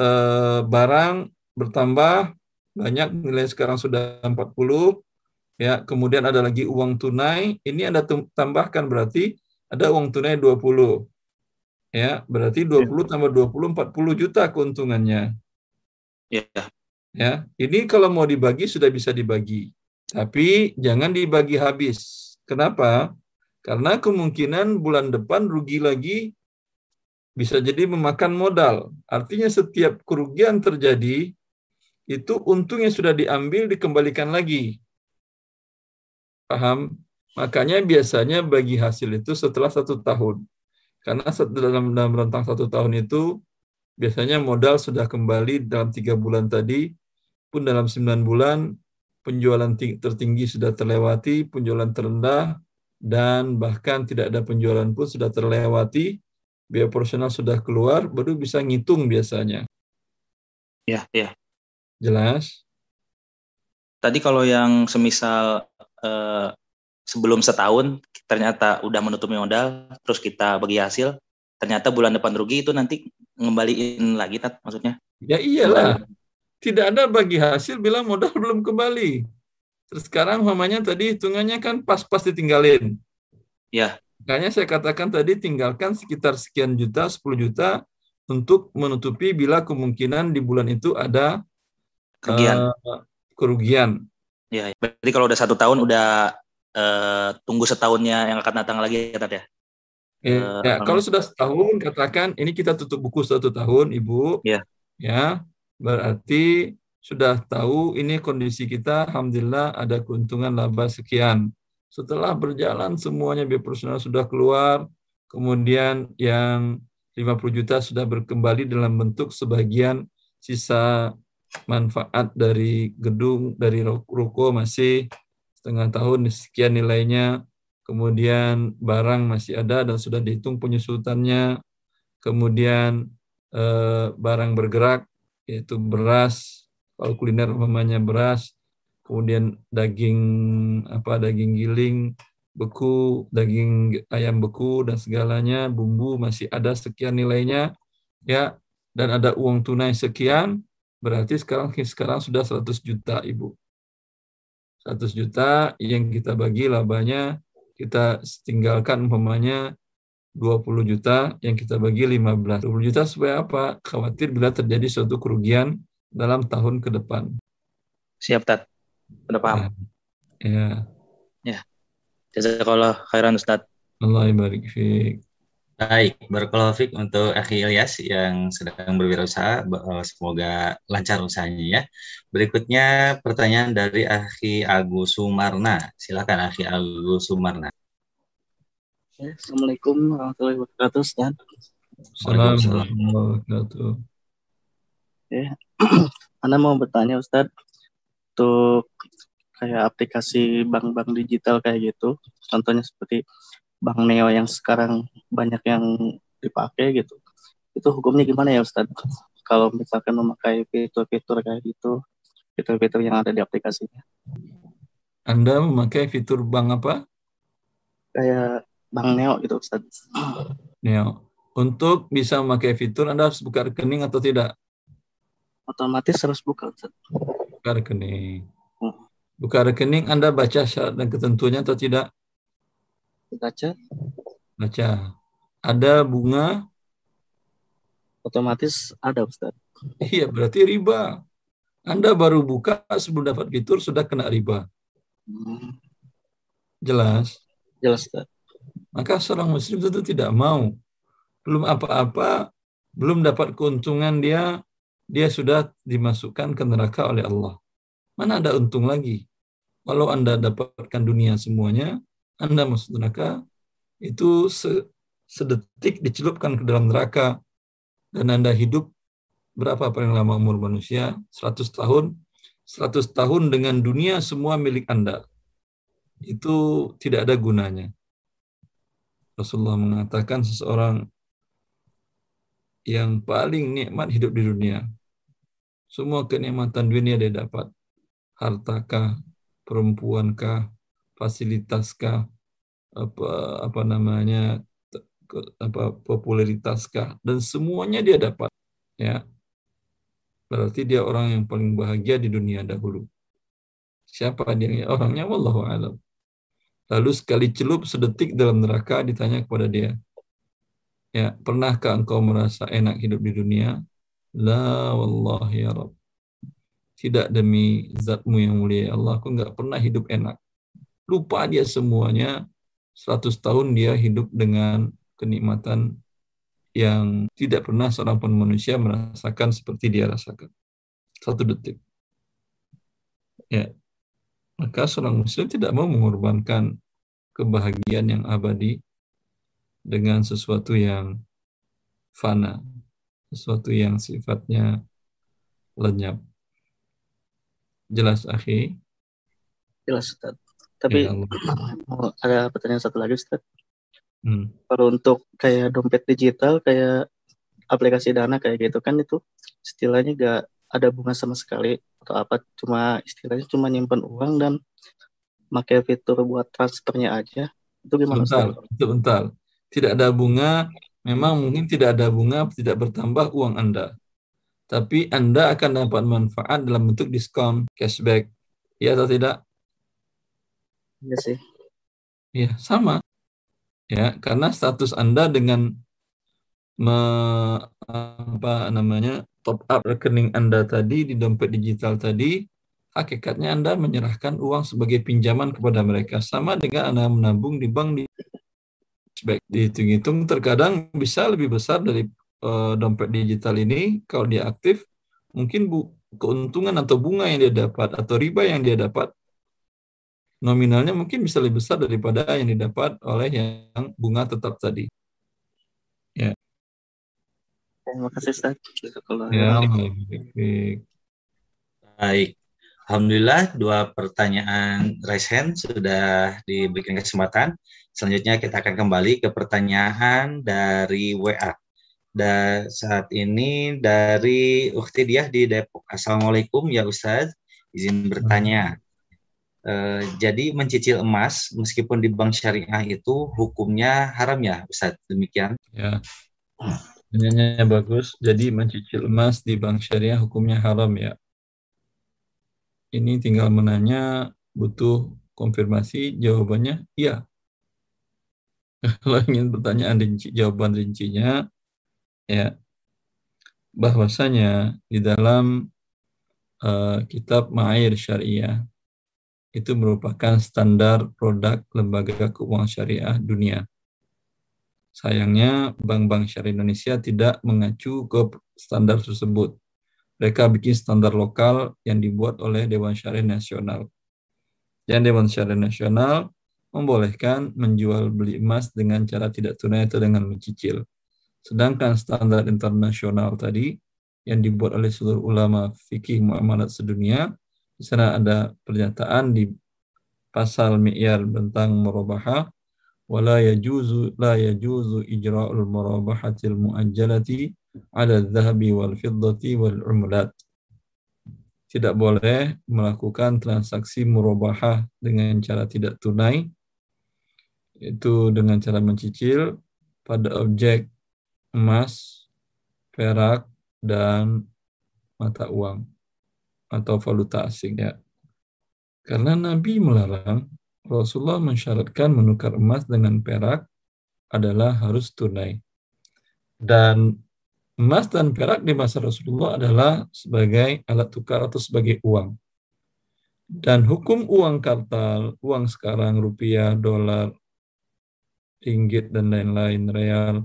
eh, barang bertambah. Banyak nilai sekarang sudah 40 ya kemudian ada lagi uang tunai. Ini Anda tambahkan berarti ada uang tunai 20 ya berarti 20 ya. tambah 20 40 juta keuntungannya Ya. Ya, ini kalau mau dibagi sudah bisa dibagi. Tapi jangan dibagi habis. Kenapa? Karena kemungkinan bulan depan rugi lagi bisa jadi memakan modal. Artinya setiap kerugian terjadi, itu untung yang sudah diambil dikembalikan lagi. Paham? Makanya biasanya bagi hasil itu setelah satu tahun. Karena dalam, dalam rentang satu tahun itu biasanya modal sudah kembali dalam tiga bulan tadi, pun dalam sembilan bulan penjualan tertinggi sudah terlewati, penjualan terendah, dan bahkan tidak ada penjualan pun sudah terlewati, biaya operasional sudah keluar, baru bisa ngitung biasanya. Ya, ya. Jelas? Tadi kalau yang semisal eh, sebelum setahun ternyata udah menutupi modal, terus kita bagi hasil, ternyata bulan depan rugi itu nanti ngembaliin lagi tat maksudnya? Ya iyalah. Tidak ada bagi hasil bila modal belum kembali. Terus sekarang mamanya tadi hitungannya kan pas-pas ditinggalin. Ya. Makanya saya katakan tadi tinggalkan sekitar sekian juta 10 juta untuk menutupi bila kemungkinan di bulan itu ada kerugian. uh, kerugian. Ya berarti kalau udah satu tahun udah uh, tunggu setahunnya yang akan datang lagi ya tat ya Ya, ya kalau sudah setahun katakan ini kita tutup buku satu tahun ibu. Ya. Ya, berarti sudah tahu ini kondisi kita, alhamdulillah ada keuntungan laba sekian. Setelah berjalan semuanya biaya personal sudah keluar, kemudian yang 50 juta sudah berkembali dalam bentuk sebagian sisa manfaat dari gedung, dari ruko masih setengah tahun sekian nilainya, kemudian barang masih ada dan sudah dihitung penyusutannya, kemudian eh, barang bergerak yaitu beras, kalau kuliner umpamanya beras, kemudian daging apa daging giling beku, daging ayam beku dan segalanya, bumbu masih ada sekian nilainya, ya, dan ada uang tunai sekian, berarti sekarang sekarang sudah 100 juta ibu. 100 juta yang kita bagi labanya kita tinggalkan umpamanya 20 juta yang kita bagi 15. 20 juta supaya apa? Khawatir bila terjadi suatu kerugian dalam tahun ke depan. Siap, Tat. Udah paham. Ya. Ya. Jazakallah khairan, Ustaz. Allah barik fiik. Baik, berkolofik untuk Akhi Ilyas yang sedang berwirausaha. Eh, semoga lancar usahanya ya. Berikutnya pertanyaan dari Akhi Agus Sumarna. Silakan Akhi Agus Sumarna. Assalamualaikum warahmatullahi wabarakatuh, Ustaz. Assalamualaikum warahmatullahi wabarakatuh. Ya, Anda mau bertanya, Ustaz, untuk kayak aplikasi bank-bank digital kayak gitu, contohnya seperti Bank Neo yang sekarang banyak yang dipakai gitu. Itu hukumnya gimana ya Ustaz? Kalau misalkan memakai fitur-fitur kayak gitu, fitur-fitur yang ada di aplikasinya. Anda memakai fitur bank apa? Kayak Bank Neo gitu Ustaz. Neo. Untuk bisa memakai fitur Anda harus buka rekening atau tidak? Otomatis harus buka Ustaz. Buka rekening. Hmm. Buka rekening Anda baca syarat dan ketentuannya atau tidak? Baca. Baca. Ada bunga? Otomatis ada Ustaz. Iya, berarti riba. Anda baru buka sebelum dapat fitur sudah kena riba. Hmm. Jelas? Jelas Ustaz. Maka seorang muslim tentu tidak mau. Belum apa-apa, belum dapat keuntungan dia, dia sudah dimasukkan ke neraka oleh Allah. Mana ada untung lagi? Walau Anda dapatkan dunia semuanya, anda masuk neraka, itu sedetik dicelupkan ke dalam neraka dan Anda hidup berapa paling lama umur manusia? 100 tahun. 100 tahun dengan dunia semua milik Anda. Itu tidak ada gunanya. Rasulullah mengatakan seseorang yang paling nikmat hidup di dunia. Semua kenikmatan dunia dia dapat. Hartakah, perempuankah, fasilitaskah apa apa namanya apa popularitaskah dan semuanya dia dapat ya. Berarti dia orang yang paling bahagia di dunia dahulu. Siapa dia? Orangnya wallahu alam. Lalu sekali celup sedetik dalam neraka ditanya kepada dia ya pernahkah engkau merasa enak hidup di dunia? La wallahi ya rab tidak demi zatmu yang mulia. Ya Allah aku nggak pernah hidup enak lupa dia semuanya 100 tahun dia hidup dengan kenikmatan yang tidak pernah seorang pun manusia merasakan seperti dia rasakan. Satu detik. Ya. Maka seorang muslim tidak mau mengorbankan kebahagiaan yang abadi dengan sesuatu yang fana, sesuatu yang sifatnya lenyap. Jelas, akhi? Jelas, Ustaz. Tapi Ya, ada pertanyaan satu lagi Ustaz. Hmm. Kalau untuk kayak dompet digital kayak aplikasi dana kayak gitu kan itu istilahnya gak ada bunga sama sekali atau apa cuma istilahnya cuma nyimpan uang dan pakai fitur buat transfernya aja itu gimana Sebentar, Ustaz? sebentar. Tidak ada bunga, memang mungkin tidak ada bunga, tidak bertambah uang Anda. Tapi Anda akan dapat manfaat dalam bentuk diskon, cashback. Ya atau tidak? Iya sih. Ya, sama. Ya, karena status Anda dengan me, apa namanya top up rekening Anda tadi di dompet digital tadi, hakikatnya Anda menyerahkan uang sebagai pinjaman kepada mereka sama dengan Anda menabung di bank di cashback. Dihitung-hitung terkadang bisa lebih besar dari uh, dompet digital ini kalau dia aktif, mungkin bu, keuntungan atau bunga yang dia dapat atau riba yang dia dapat nominalnya mungkin bisa lebih besar daripada yang didapat oleh yang bunga tetap tadi. Ya. Terima kasih Ustaz. Ya, baik. Baik. Alhamdulillah dua pertanyaan raise hand sudah diberikan kesempatan. Selanjutnya kita akan kembali ke pertanyaan dari WA. Dan saat ini dari Ukti Diah di Depok. Assalamualaikum ya Ustaz, izin bertanya. Uh, jadi mencicil emas meskipun di bank syariah itu hukumnya haram ya Ustaz? Demikian. Ya. Pertanyaannya bagus. Jadi mencicil emas di bank syariah hukumnya haram ya ini tinggal menanya butuh konfirmasi jawabannya iya kalau ingin pertanyaan rinci jawaban rincinya ya bahwasanya di dalam uh, kitab Ma'air Syariah itu merupakan standar produk lembaga keuangan syariah dunia. Sayangnya bank-bank syariah Indonesia tidak mengacu ke standar tersebut mereka bikin standar lokal yang dibuat oleh Dewan Syariah Nasional. Dan Dewan Syariah Nasional membolehkan menjual beli emas dengan cara tidak tunai atau dengan mencicil. Sedangkan standar internasional tadi yang dibuat oleh seluruh ulama fikih muamalat sedunia, di sana ada pernyataan di pasal mi'yar tentang murabaha wala yajuzu la yajuzu ijra'ul murabahatil muajjalati ala dhahabi wal fiddati wal umlat. Tidak boleh melakukan transaksi murabahah dengan cara tidak tunai, itu dengan cara mencicil pada objek emas, perak, dan mata uang atau valuta asing ya. Karena Nabi melarang, Rasulullah mensyaratkan menukar emas dengan perak adalah harus tunai. Dan Emas dan perak di masa Rasulullah adalah sebagai alat tukar atau sebagai uang. Dan hukum uang kartal, uang sekarang rupiah, dolar, ringgit, dan lain-lain, real,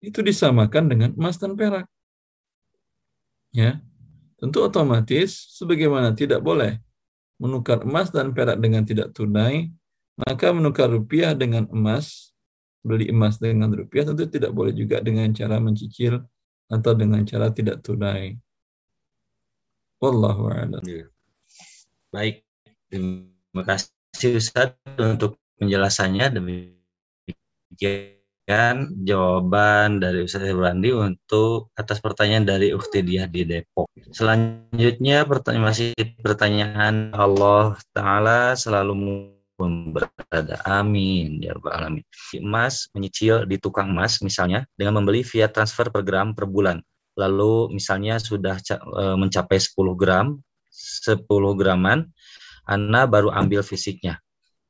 itu disamakan dengan emas dan perak. Ya, tentu otomatis sebagaimana tidak boleh menukar emas dan perak dengan tidak tunai, maka menukar rupiah dengan emas, beli emas dengan rupiah tentu tidak boleh juga dengan cara mencicil atau dengan cara tidak tunai. Wallahu a'lam. Iya. Baik, terima kasih Ustaz untuk penjelasannya demikian jawaban dari Ustaz Ibrandi untuk atas pertanyaan dari Ukti Diah di Depok. Selanjutnya pertanyaan masih pertanyaan Allah Taala selalu berada. Amin ya rabbal alamin. Emas menyicil di tukang emas misalnya dengan membeli via transfer per gram per bulan. Lalu misalnya sudah e, mencapai 10 gram, 10 graman, Anda baru ambil fisiknya.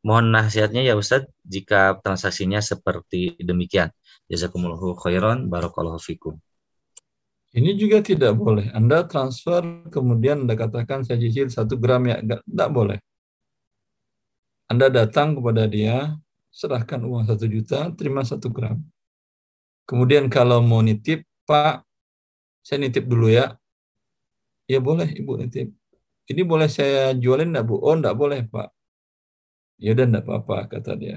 Mohon nasihatnya ya Ustadz jika transaksinya seperti demikian. Jazakumullahu khairan, barakallahu fikum. Ini juga tidak boleh. Anda transfer, kemudian Anda katakan saya cicil satu gram ya, tidak boleh. Anda datang kepada dia, serahkan uang satu juta, terima satu gram. Kemudian kalau mau nitip, Pak, saya nitip dulu ya. Ya boleh, Ibu nitip. Ini boleh saya jualin enggak, Bu? Oh, enggak boleh, Pak. Ya udah enggak apa-apa, kata dia.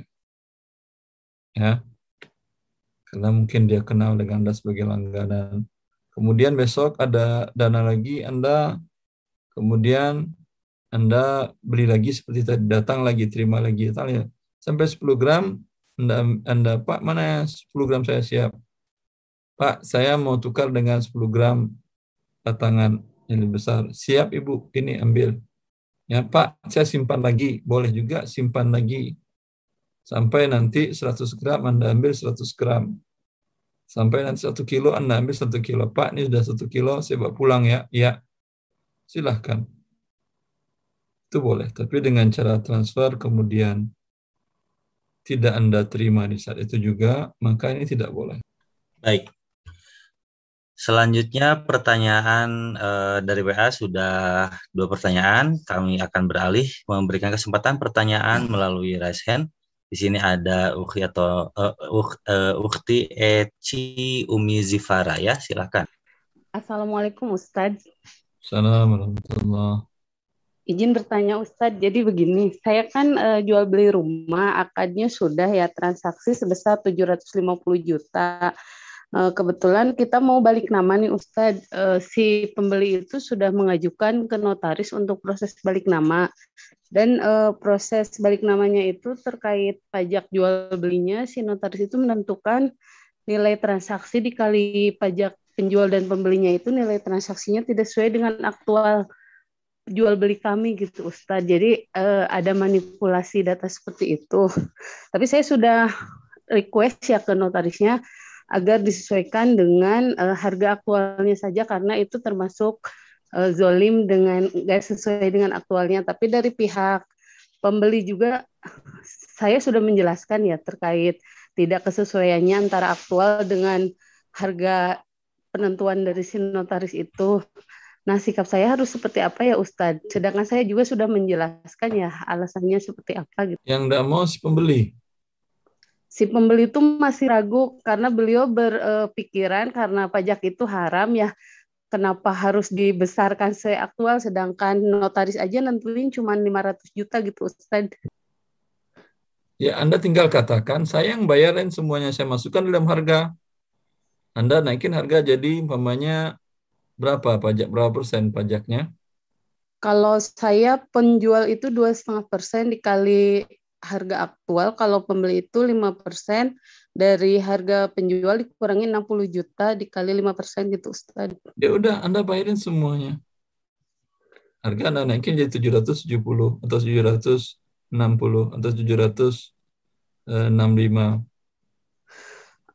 Ya. Karena mungkin dia kenal dengan Anda sebagai langganan. Kemudian besok ada dana lagi, Anda kemudian anda beli lagi seperti tadi, datang lagi, terima lagi, ya. sampai 10 gram, Anda, Anda Pak, mana 10 gram saya siap? Pak, saya mau tukar dengan 10 gram batangan yang lebih besar. Siap Ibu, ini ambil. Ya Pak, saya simpan lagi. Boleh juga simpan lagi. Sampai nanti 100 gram, Anda ambil 100 gram. Sampai nanti 1 kilo, Anda ambil 1 kilo. Pak, ini sudah 1 kilo, saya bawa pulang ya. Ya, silahkan itu boleh. Tapi dengan cara transfer kemudian tidak Anda terima di saat itu juga, maka ini tidak boleh. Baik. Selanjutnya pertanyaan e, dari WA sudah dua pertanyaan. Kami akan beralih memberikan kesempatan pertanyaan melalui raise hand. Di sini ada Ukti atau uh, uh, Ukti Eci Umi Zifara ya, silakan. Assalamualaikum Ustadz. Assalamualaikum Izin bertanya Ustadz, jadi begini, saya kan uh, jual beli rumah, akadnya sudah ya transaksi sebesar 750 juta. Uh, kebetulan kita mau balik nama nih Ustadz, uh, si pembeli itu sudah mengajukan ke notaris untuk proses balik nama. Dan uh, proses balik namanya itu terkait pajak jual belinya, si notaris itu menentukan nilai transaksi dikali pajak penjual dan pembelinya itu nilai transaksinya tidak sesuai dengan aktual jual beli kami gitu Ustaz. Jadi ada manipulasi data seperti itu. Tapi saya sudah request ya ke notarisnya agar disesuaikan dengan uh, harga aktualnya saja karena itu termasuk uh, zolim dengan nggak sesuai dengan aktualnya. Tapi dari pihak pembeli juga saya sudah menjelaskan ya terkait tidak kesesuaiannya antara aktual dengan harga penentuan dari si notaris itu. Nah, sikap saya harus seperti apa ya Ustadz? Sedangkan saya juga sudah menjelaskan ya alasannya seperti apa gitu. Yang tidak mau si pembeli? Si pembeli itu masih ragu karena beliau berpikiran karena pajak itu haram ya kenapa harus dibesarkan seaktual sedangkan notaris aja nentuin cuma 500 juta gitu Ustaz. Ya, Anda tinggal katakan, saya yang bayarin semuanya, saya masukkan dalam harga. Anda naikin harga jadi umpamanya berapa pajak, berapa persen pajaknya? Kalau saya penjual itu dua setengah persen dikali harga aktual, kalau pembeli itu lima persen dari harga penjual dikurangi 60 juta dikali 5 persen gitu Ustaz. Ya udah Anda bayarin semuanya. Harga Anda naikin jadi 770 atau 760 atau 765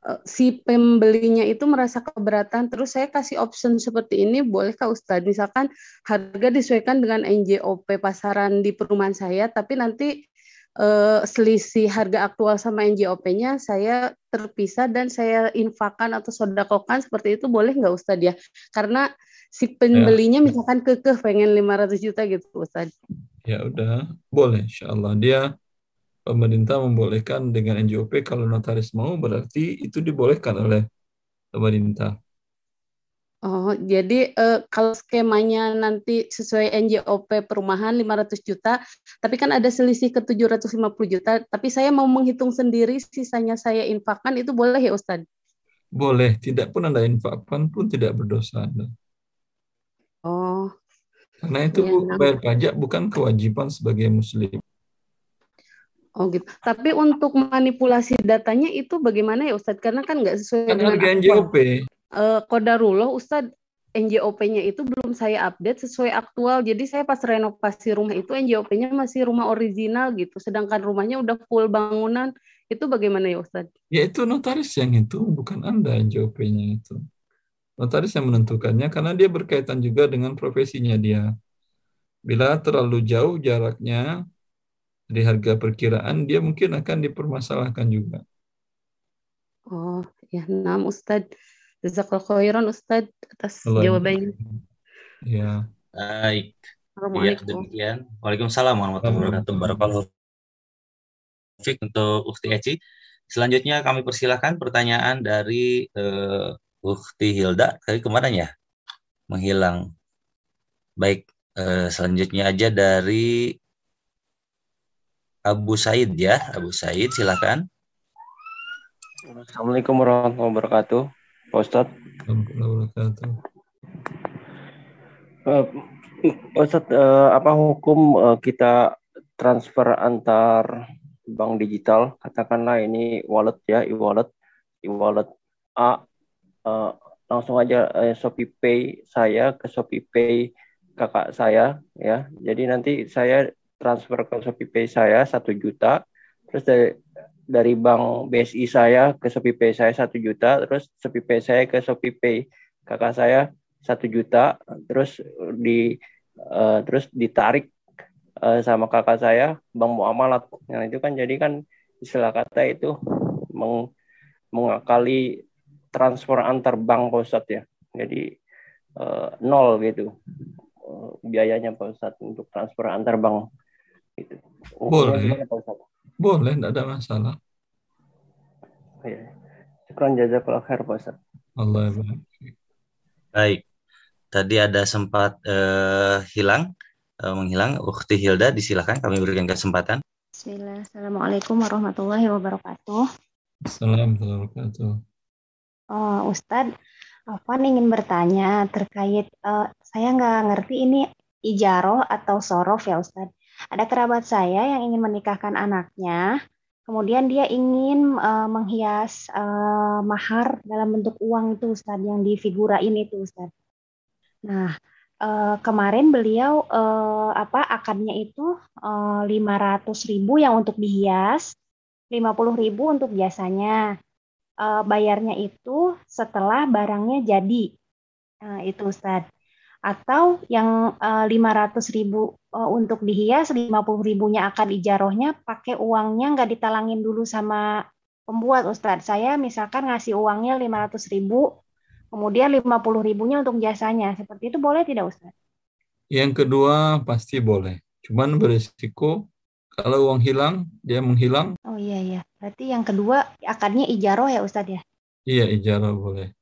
eh, si pembelinya itu merasa keberatan terus saya kasih option seperti ini bolehkah Ustadz misalkan harga disesuaikan dengan NJOP pasaran di perumahan saya tapi nanti uh, selisih harga aktual sama NJOP-nya saya terpisah dan saya infakan atau sodakokan seperti itu boleh nggak Ustadz ya? Karena si pembelinya ya. misalkan kekeh pengen 500 juta gitu Ustadz. Ya udah, boleh insya Allah. Dia pemerintah membolehkan dengan NJOP kalau notaris mau berarti itu dibolehkan oleh pemerintah. Oh, jadi uh, kalau skemanya nanti sesuai NJOP perumahan 500 juta, tapi kan ada selisih ke 750 juta, tapi saya mau menghitung sendiri sisanya saya infakkan itu boleh ya Ustadz? Boleh, tidak pun Anda infakkan pun tidak berdosa Anda. Oh. Karena itu ya, bayar pajak bukan kewajiban sebagai muslim. Oh gitu. Tapi untuk manipulasi datanya itu bagaimana ya Ustadz? Karena kan nggak sesuai kan dengan harga NJOP uh, Kodarullah Ustadz NJOP-nya itu belum saya update sesuai aktual. Jadi saya pas renovasi rumah itu NJOP-nya masih rumah original gitu. Sedangkan rumahnya udah full bangunan. Itu bagaimana ya Ustadz? Ya itu notaris yang itu, bukan Anda NJOP-nya itu. Notaris yang menentukannya karena dia berkaitan juga dengan profesinya dia. Bila terlalu jauh jaraknya di harga perkiraan, dia mungkin akan dipermasalahkan juga. Oh, ya, nam Ustadz Jazakallah khairan Ustaz atas Allah. jawabannya. Ya. Baik. Ya, demikian. Waalaikumsalam warahmatullahi wabarakatuh. Barakallahu Fik untuk Ukti Eci. Selanjutnya kami persilahkan pertanyaan dari uh, Ukti Hilda. Tadi ke mana ya? Menghilang. Baik, uh, selanjutnya aja dari Abu Said ya. Abu Said, silakan. Assalamualaikum warahmatullahi wabarakatuh. Pak Ustadz. Uh, Ustadz, uh, apa hukum uh, kita transfer antar bank digital? Katakanlah ini wallet ya, e-wallet, e-wallet A, uh, langsung aja uh, Shopee Pay saya ke Shopee Pay kakak saya ya. Jadi nanti saya transfer ke Shopee Pay saya satu juta, terus dari dari bank BSI saya ke Shopee saya satu juta, terus Shopee saya ke Shopee kakak saya satu juta, terus di uh, terus ditarik uh, sama kakak saya bank muamalat. Nah itu kan jadi kan istilah kata itu meng, mengakali transfer antar bank Pak ya. Jadi uh, nol gitu uh, biayanya Pak Ustadz untuk transfer antar bank. Gitu. Boleh. Boleh, tidak ada masalah. Oh, ya. Syukran jazakallah khair Pak Ustaz. Allah baik. Baik. Tadi ada sempat uh, hilang, uh, menghilang. Ukti Hilda, disilakan kami berikan kesempatan. Bismillah. Assalamualaikum warahmatullahi wabarakatuh. Assalamualaikum warahmatullahi wabarakatuh. Oh, Ustadz, Afan ingin bertanya terkait, uh, saya nggak ngerti ini ijaroh atau sorof ya Ustadz. Ada kerabat saya yang ingin menikahkan anaknya, kemudian dia ingin uh, menghias uh, mahar dalam bentuk uang itu Ustadz, yang difigurain itu Ustadz. Nah, uh, kemarin beliau uh, apa akadnya itu ratus ribu yang untuk dihias, ribu untuk biasanya. Uh, bayarnya itu setelah barangnya jadi. Nah, itu Ustadz. Atau yang lima ratus ribu uh, untuk dihias, lima puluh ribunya akad ijarohnya pakai uangnya nggak ditalangin dulu sama pembuat Ustadz. Saya misalkan ngasih uangnya lima ratus ribu, Kemudian 50 ribunya untuk jasanya. Seperti itu boleh tidak Ustaz? Yang kedua pasti boleh. Cuman berisiko kalau uang hilang, dia menghilang. Oh iya iya. Berarti yang kedua akadnya ijaroh ya Ustaz ya? Iya ijaroh boleh.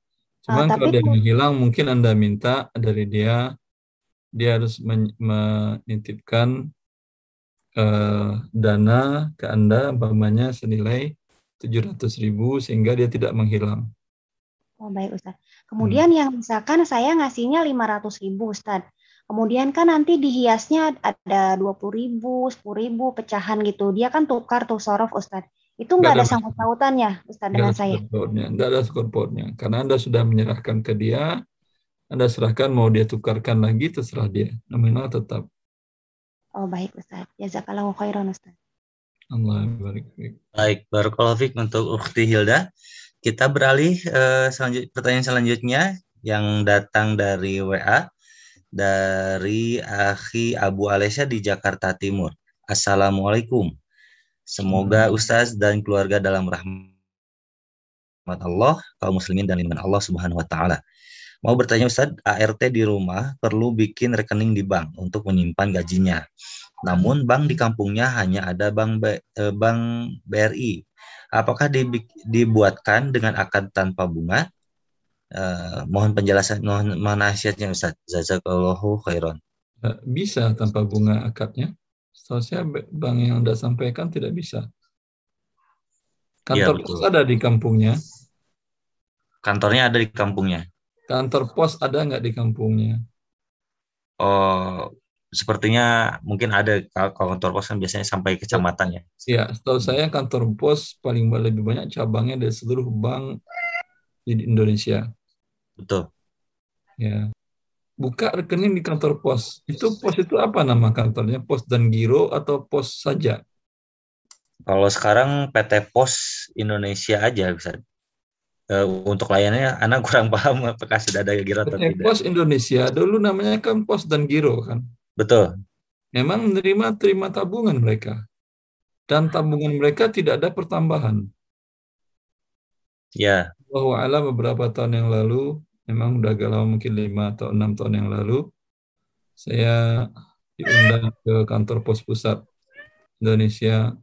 Cuman uh, kalau dia menghilang mungkin Anda minta dari dia dia harus menitipkan uh, dana ke Anda umpamanya senilai 700 ribu sehingga dia tidak menghilang. Oh baik Ustaz. Kemudian hmm. yang misalkan saya ngasihnya 500 ribu Ustaz. Kemudian kan nanti dihiasnya ada 20 ribu, 10 ribu pecahan gitu. Dia kan tukar tuh sorof Ustaz. Itu nggak ada sangkut pautannya Ustaz dengan saya. Nggak ada sangkut pautnya. Karena Anda sudah menyerahkan ke dia, Anda serahkan mau dia tukarkan lagi terserah dia. Nominal tetap. Oh baik Ustaz. Jazakallahu khairan Ustaz. Allah barik. Baik, barakallahu fiik untuk Ukhti Hilda. Kita beralih uh, selanjut, pertanyaan selanjutnya yang datang dari WA dari Akhi Abu Alesya di Jakarta Timur. Assalamualaikum. Semoga Ustaz dan keluarga dalam rahmat Allah, kaum muslimin dan lindungan Allah Subhanahu wa taala. Mau bertanya Ustaz, ART di rumah perlu bikin rekening di bank untuk menyimpan gajinya. Namun bank di kampungnya hanya ada bank B, eh, bank BRI apakah dibuatkan dengan akad tanpa bunga? Uh, mohon penjelasan, mohon, nasihatnya Ustaz. Jazakallahu khairan. Eh, bisa tanpa bunga akadnya. Setahu saya bank yang Anda sampaikan tidak bisa. Kantor ya, pos ada di kampungnya. Kantornya ada di kampungnya. Kantor pos ada nggak di kampungnya? Oh, sepertinya mungkin ada kalau kantor pos kan biasanya sampai kecamatan ya. Iya, setahu saya kantor pos paling lebih banyak cabangnya dari seluruh bank di Indonesia. Betul. Ya. Buka rekening di kantor pos. Itu pos itu apa nama kantornya? Pos dan Giro atau pos saja? Kalau sekarang PT Pos Indonesia aja bisa. Uh, untuk layanannya, anak kurang paham apakah sudah ada Giro atau tidak. Pos Indonesia dulu namanya kan Pos dan Giro kan. Betul. Memang menerima terima tabungan mereka. Dan tabungan mereka tidak ada pertambahan. Ya. Bahwa Allah beberapa tahun yang lalu, memang udah agak lama mungkin lima atau enam tahun yang lalu, saya diundang ke kantor pos pusat Indonesia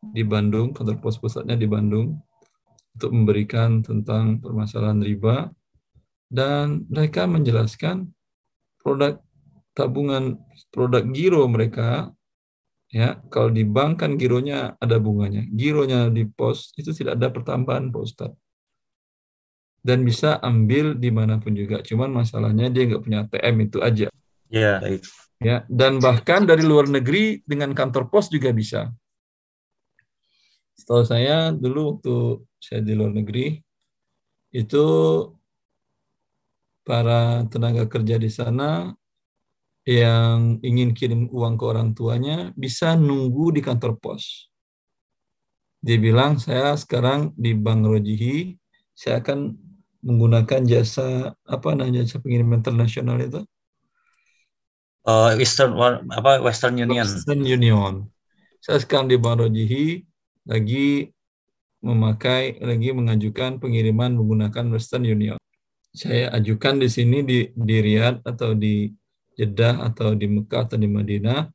di Bandung, kantor pos pusatnya di Bandung, untuk memberikan tentang permasalahan riba, dan mereka menjelaskan produk tabungan produk giro mereka ya kalau di bank kan gironya ada bunganya. Gironya di pos itu tidak ada pertambahan Pak Ustadz dan bisa ambil di mana pun juga. Cuman masalahnya dia nggak punya ATM itu aja. Ya baik ya dan bahkan dari luar negeri dengan kantor pos juga bisa. Setahu saya dulu waktu saya di luar negeri itu para tenaga kerja di sana yang ingin kirim uang ke orang tuanya bisa nunggu di kantor pos. Dia bilang, saya sekarang di Bank Rojihi, saya akan menggunakan jasa apa namanya jasa pengirim internasional itu? Uh, Western apa Western Union. Western Union. Saya sekarang di Bank Rojihi lagi memakai lagi mengajukan pengiriman menggunakan Western Union. Saya ajukan di sini di di Riyadh atau di Jeddah atau di Mekah atau di Madinah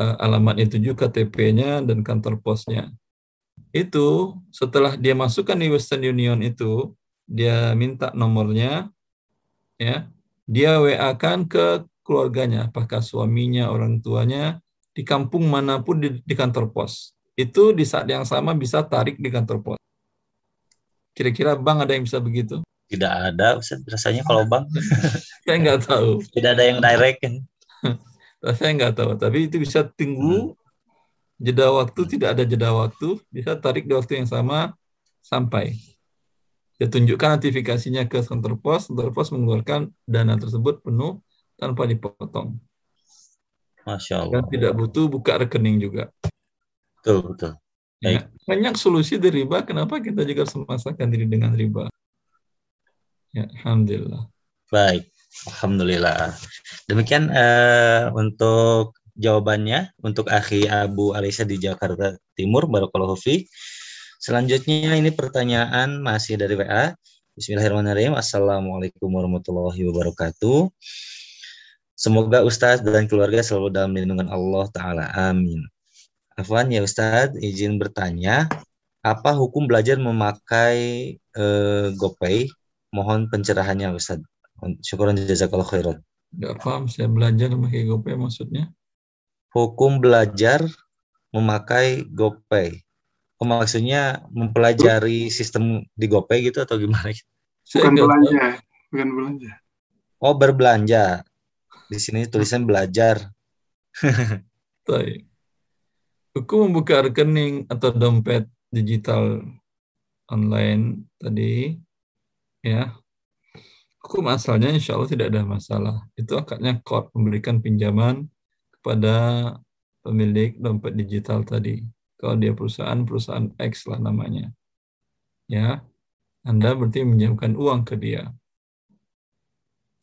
uh, alamat itu juga KTP-nya dan kantor posnya. Itu setelah dia masukkan di Western Union itu, dia minta nomornya, ya, dia WA-kan ke keluarganya, apakah suaminya, orang tuanya, di kampung mana pun di, di kantor pos. Itu di saat yang sama bisa tarik di kantor pos. Kira-kira Bang ada yang bisa begitu? Tidak ada, Ustaz. Rasanya kalau Bang. Saya nggak tahu. Tidak ada yang direct kan. Saya nggak tahu, tapi itu bisa tunggu hmm. jeda waktu, tidak ada jeda waktu, bisa tarik di waktu yang sama sampai. Dia tunjukkan notifikasinya ke kantor pos, kantor pos mengeluarkan dana tersebut penuh tanpa dipotong. Masya Allah. Dan tidak butuh buka rekening juga. Betul, betul. Ya, banyak solusi dari riba, kenapa kita juga harus memasakkan diri dengan riba? Ya, Alhamdulillah. Baik, Alhamdulillah. Demikian uh, untuk jawabannya untuk Akhi Abu Alisa di Jakarta Timur, Barakallahu Fi. Selanjutnya ini pertanyaan masih dari WA. Bismillahirrahmanirrahim. Assalamualaikum warahmatullahi wabarakatuh. Semoga Ustadz dan keluarga selalu dalam lindungan Allah Ta'ala. Amin. Afwan ya Ustadz, izin bertanya, apa hukum belajar memakai uh, GoPay? Mohon pencerahannya Ustadz. Syukuran jazakallah khairan. Gak paham, saya belajar memakai GoPay maksudnya? Hukum belajar memakai GoPay. Oh, maksudnya mempelajari sistem di GoPay gitu atau gimana? Bukan belanja, bukan belanja. Oh, berbelanja. Di sini tulisan belajar. Baik. Hukum membuka rekening atau dompet digital online tadi, ya. Hukum asalnya insya Allah tidak ada masalah. Itu akadnya kod memberikan pinjaman kepada pemilik dompet digital tadi kalau dia perusahaan perusahaan X lah namanya. Ya Anda berarti menjamkan uang ke dia.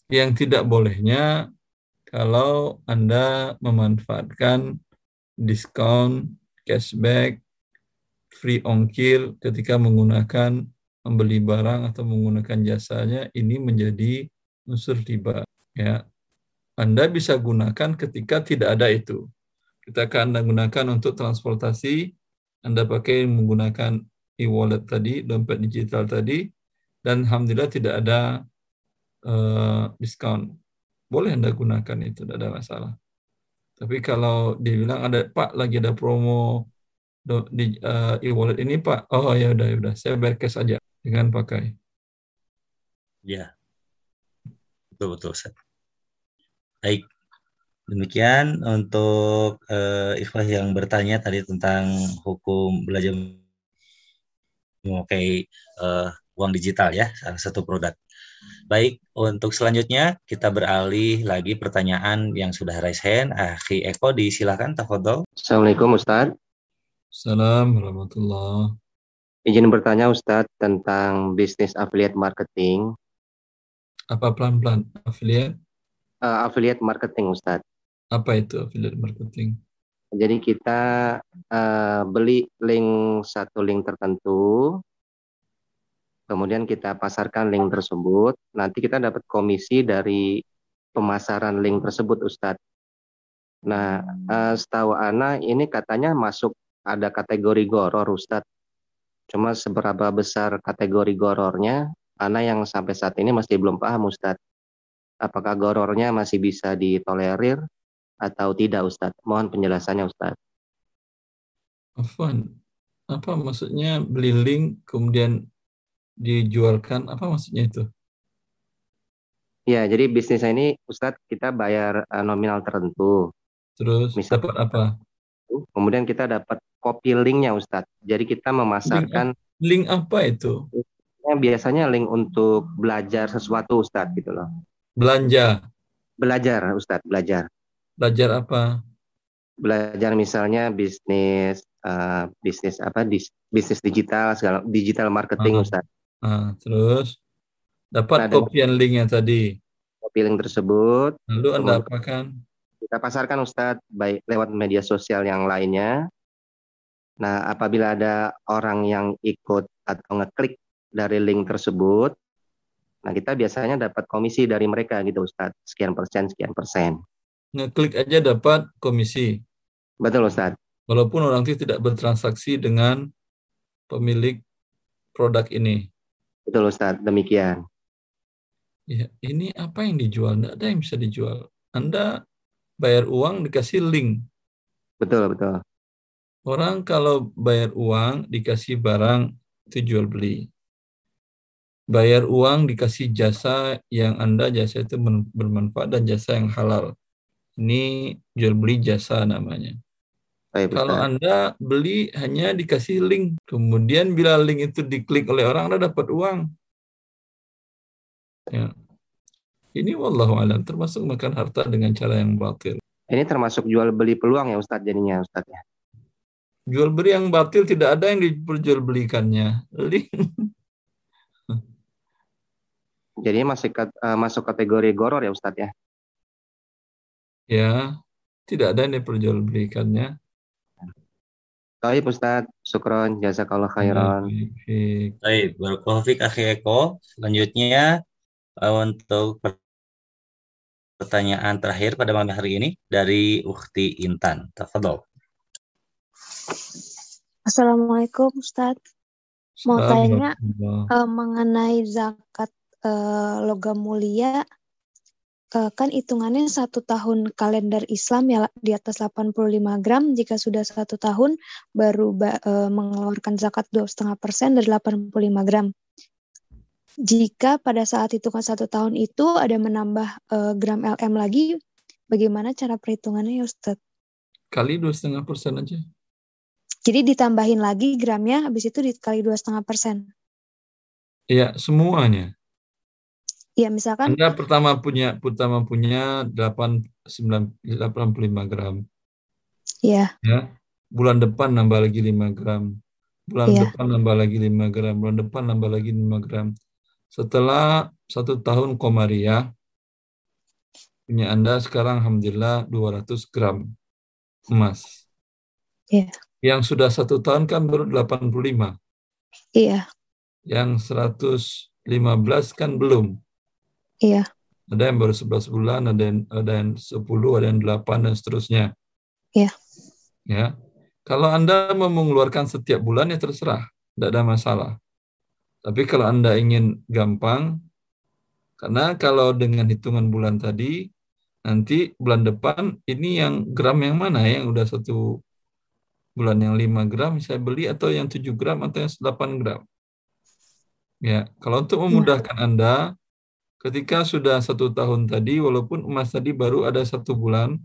Yang tidak bolehnya kalau Anda memanfaatkan diskon cashback free ongkir ketika menggunakan membeli barang atau menggunakan jasanya ini menjadi unsur riba. Ya Anda bisa gunakan ketika tidak ada itu kita akan Anda gunakan untuk transportasi, Anda pakai menggunakan e-wallet tadi, dompet digital tadi, dan Alhamdulillah tidak ada uh, diskon. Boleh Anda gunakan itu, tidak ada masalah. Tapi kalau dibilang ada Pak lagi ada promo di uh, e-wallet ini Pak, oh ya udah ya udah, saya bayar cash aja dengan pakai. Ya, betul betul. Baik, Demikian untuk uh, Ikhwah yang bertanya tadi tentang hukum belajar memakai uh, uang digital ya, salah satu produk. Baik, untuk selanjutnya kita beralih lagi pertanyaan yang sudah raise hand. Akhi Eko disilakan, tafadhol. Assalamualaikum Ustaz. Assalamualaikum warahmatullahi Izin bertanya Ustadz tentang bisnis affiliate marketing. Apa pelan-pelan? Affiliate? Uh, affiliate marketing Ustadz. Apa itu affiliate marketing? Jadi kita uh, beli link satu link tertentu, kemudian kita pasarkan link tersebut. Nanti kita dapat komisi dari pemasaran link tersebut, Ustadz. Nah, uh, setahu Ana ini katanya masuk ada kategori goror, Ustadz. Cuma seberapa besar kategori gorornya, Ana yang sampai saat ini masih belum paham, Ustadz. Apakah gorornya masih bisa ditolerir atau tidak Ustadz? Mohon penjelasannya Ustadz. Afwan, apa maksudnya beli link kemudian dijualkan? Apa maksudnya itu? Ya, jadi bisnis ini Ustadz kita bayar uh, nominal tertentu. Terus Misal, dapat apa? Kemudian kita dapat copy linknya Ustadz. Jadi kita memasarkan link, link apa itu? Biasanya link untuk belajar sesuatu Ustadz gitu loh. Belanja. Belajar Ustadz, belajar. Belajar apa? Belajar misalnya bisnis uh, bisnis apa dis, bisnis digital segala digital marketing uh, Ustaz. Uh, terus dapat nah, kopian linknya tadi. Kopi link tersebut. Lalu Anda apakan? Kita pasarkan Ustadz baik lewat media sosial yang lainnya. Nah, apabila ada orang yang ikut atau ngeklik dari link tersebut, nah kita biasanya dapat komisi dari mereka gitu Ustadz, sekian persen, sekian persen ngeklik aja dapat komisi. Betul Ustaz. Walaupun orang itu tidak bertransaksi dengan pemilik produk ini. Betul Ustaz, demikian. Ya, ini apa yang dijual? Tidak ada yang bisa dijual. Anda bayar uang dikasih link. Betul, betul. Orang kalau bayar uang dikasih barang itu jual beli. Bayar uang dikasih jasa yang Anda jasa itu bermanfaat dan jasa yang halal. Ini jual beli jasa namanya. Baik, Kalau Ustaz. Anda beli hanya dikasih link. Kemudian bila link itu diklik oleh orang, Anda dapat uang. Ya. Ini wallahu alam termasuk makan harta dengan cara yang batil. Ini termasuk jual beli peluang ya Ustaz jadinya Ustaz ya. Jual beli yang batil tidak ada yang diperjualbelikannya. Link. Jadi masih eh, masuk kategori goror ya Ustaz ya. Ya, tidak ada yang diperjualbelikannya. Baik Ustaz, syukron, jazakallah khairan. Baik, barakallahu fiik akhi Eko. Selanjutnya eh, untuk pertanyaan terakhir pada malam hari ini dari Ukti Intan. Tafadhol. Assalamualaikum Ustadz. Mau tanya eh, mengenai zakat eh, logam mulia, eh, kan hitungannya satu tahun kalender Islam ya di atas 85 gram. Jika sudah satu tahun baru ba- eh, mengeluarkan zakat 2,5 persen dari 85 gram. Jika pada saat hitungan satu tahun itu ada menambah eh, gram LM lagi, bagaimana cara perhitungannya ya Ustadz? Kali dua setengah persen aja. Jadi ditambahin lagi gramnya, habis itu dikali 2,5 persen. Ya, semuanya. Ya misalkan Anda pertama punya pertama punya 8 9 85 gram. ya ya. Bulan depan nambah lagi 5 gram. Bulan Iya. depan nambah lagi 5 gram. Bulan depan nambah lagi 5 gram. Setelah satu tahun komariah punya anda sekarang alhamdulillah 200 gram emas. Iya. yang sudah satu tahun kan baru 85 iya. Yang 115 kan belum iya. Ada yang baru 11 bulan ada yang ada yang 10 ada yang 8 dan seterusnya. Iya. ya. Kalau anda mau mengeluarkan setiap bulan ya terserah. Tidak ada masalah. Tapi kalau anda ingin gampang karena kalau dengan hitungan bulan tadi nanti bulan depan ini yang gram yang mana ya, yang udah satu bulan yang 5 gram saya beli atau yang 7 gram atau yang 8 gram. Ya. Kalau untuk memudahkan anda ketika sudah satu tahun tadi, walaupun emas tadi baru ada satu bulan,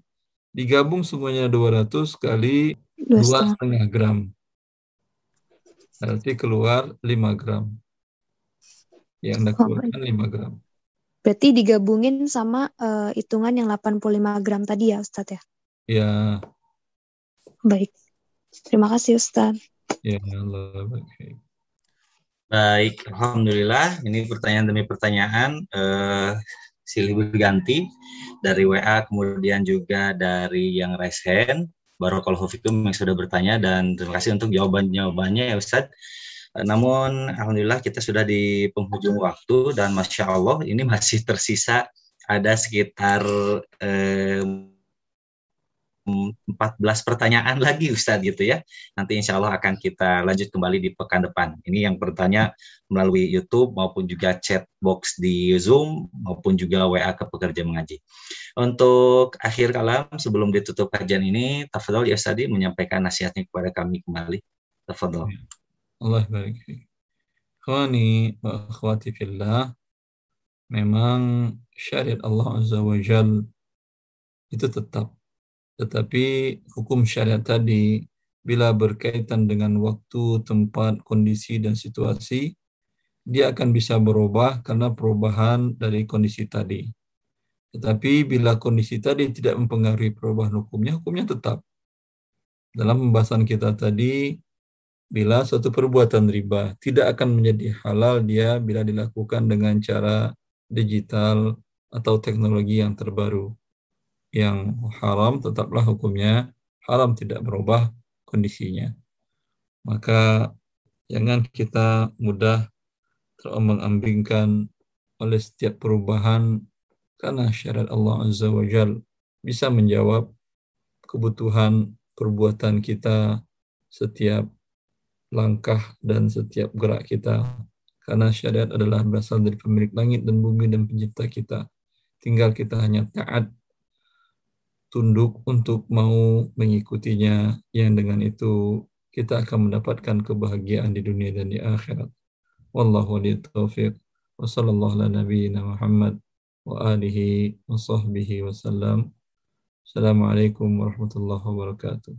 digabung semuanya 200 kali dua setengah gram. Berarti keluar 5 gram. Yang Anda keluarkan 5 gram. berarti digabungin sama eh, hitungan yang 85 gram tadi ya Ustadz ya Ya, baik terima kasih Ustadz ya Allah. baik. Baik, alhamdulillah. Ini pertanyaan demi pertanyaan eh, silih berganti dari WA, kemudian juga dari yang raise hand. Barakallahu fikum yang sudah bertanya dan terima kasih untuk jawaban-jawabannya ya Ustadz. Eh, Namun alhamdulillah kita sudah di penghujung waktu dan masya Allah ini masih tersisa ada sekitar eh, 14 pertanyaan lagi Ustadz gitu ya. Nanti insya Allah akan kita lanjut kembali di pekan depan. Ini yang bertanya melalui YouTube maupun juga chat box di Zoom maupun juga WA ke pekerja mengaji. Untuk akhir kalam sebelum ditutup kajian ini, Tafadol ya Ustadz menyampaikan nasihatnya kepada kami kembali. Tafadol. Allah baik. Ikhwani wa akhwati fillah, memang syariat Allah Azza wa Jal itu tetap. Tetapi hukum syariat tadi bila berkaitan dengan waktu, tempat, kondisi, dan situasi, dia akan bisa berubah karena perubahan dari kondisi tadi. Tetapi bila kondisi tadi tidak mempengaruhi perubahan hukumnya, hukumnya tetap. Dalam pembahasan kita tadi, bila suatu perbuatan riba tidak akan menjadi halal dia bila dilakukan dengan cara digital atau teknologi yang terbaru. Yang haram tetaplah hukumnya haram tidak berubah kondisinya. Maka jangan kita mudah terombang-ambingkan oleh setiap perubahan karena syariat Allah Azza wa Jal bisa menjawab kebutuhan perbuatan kita, setiap langkah dan setiap gerak kita. Karena syariat adalah berasal dari pemilik langit dan bumi dan pencipta kita. Tinggal kita hanya taat, tunduk untuk mau mengikutinya, yang dengan itu kita akan mendapatkan kebahagiaan di dunia dan di akhirat. Wallahu taufiq. Wa sallallahu ala nabiyyina Muhammad wa alihi wa sahbihi wasallam. Assalamualaikum warahmatullahi wabarakatuh.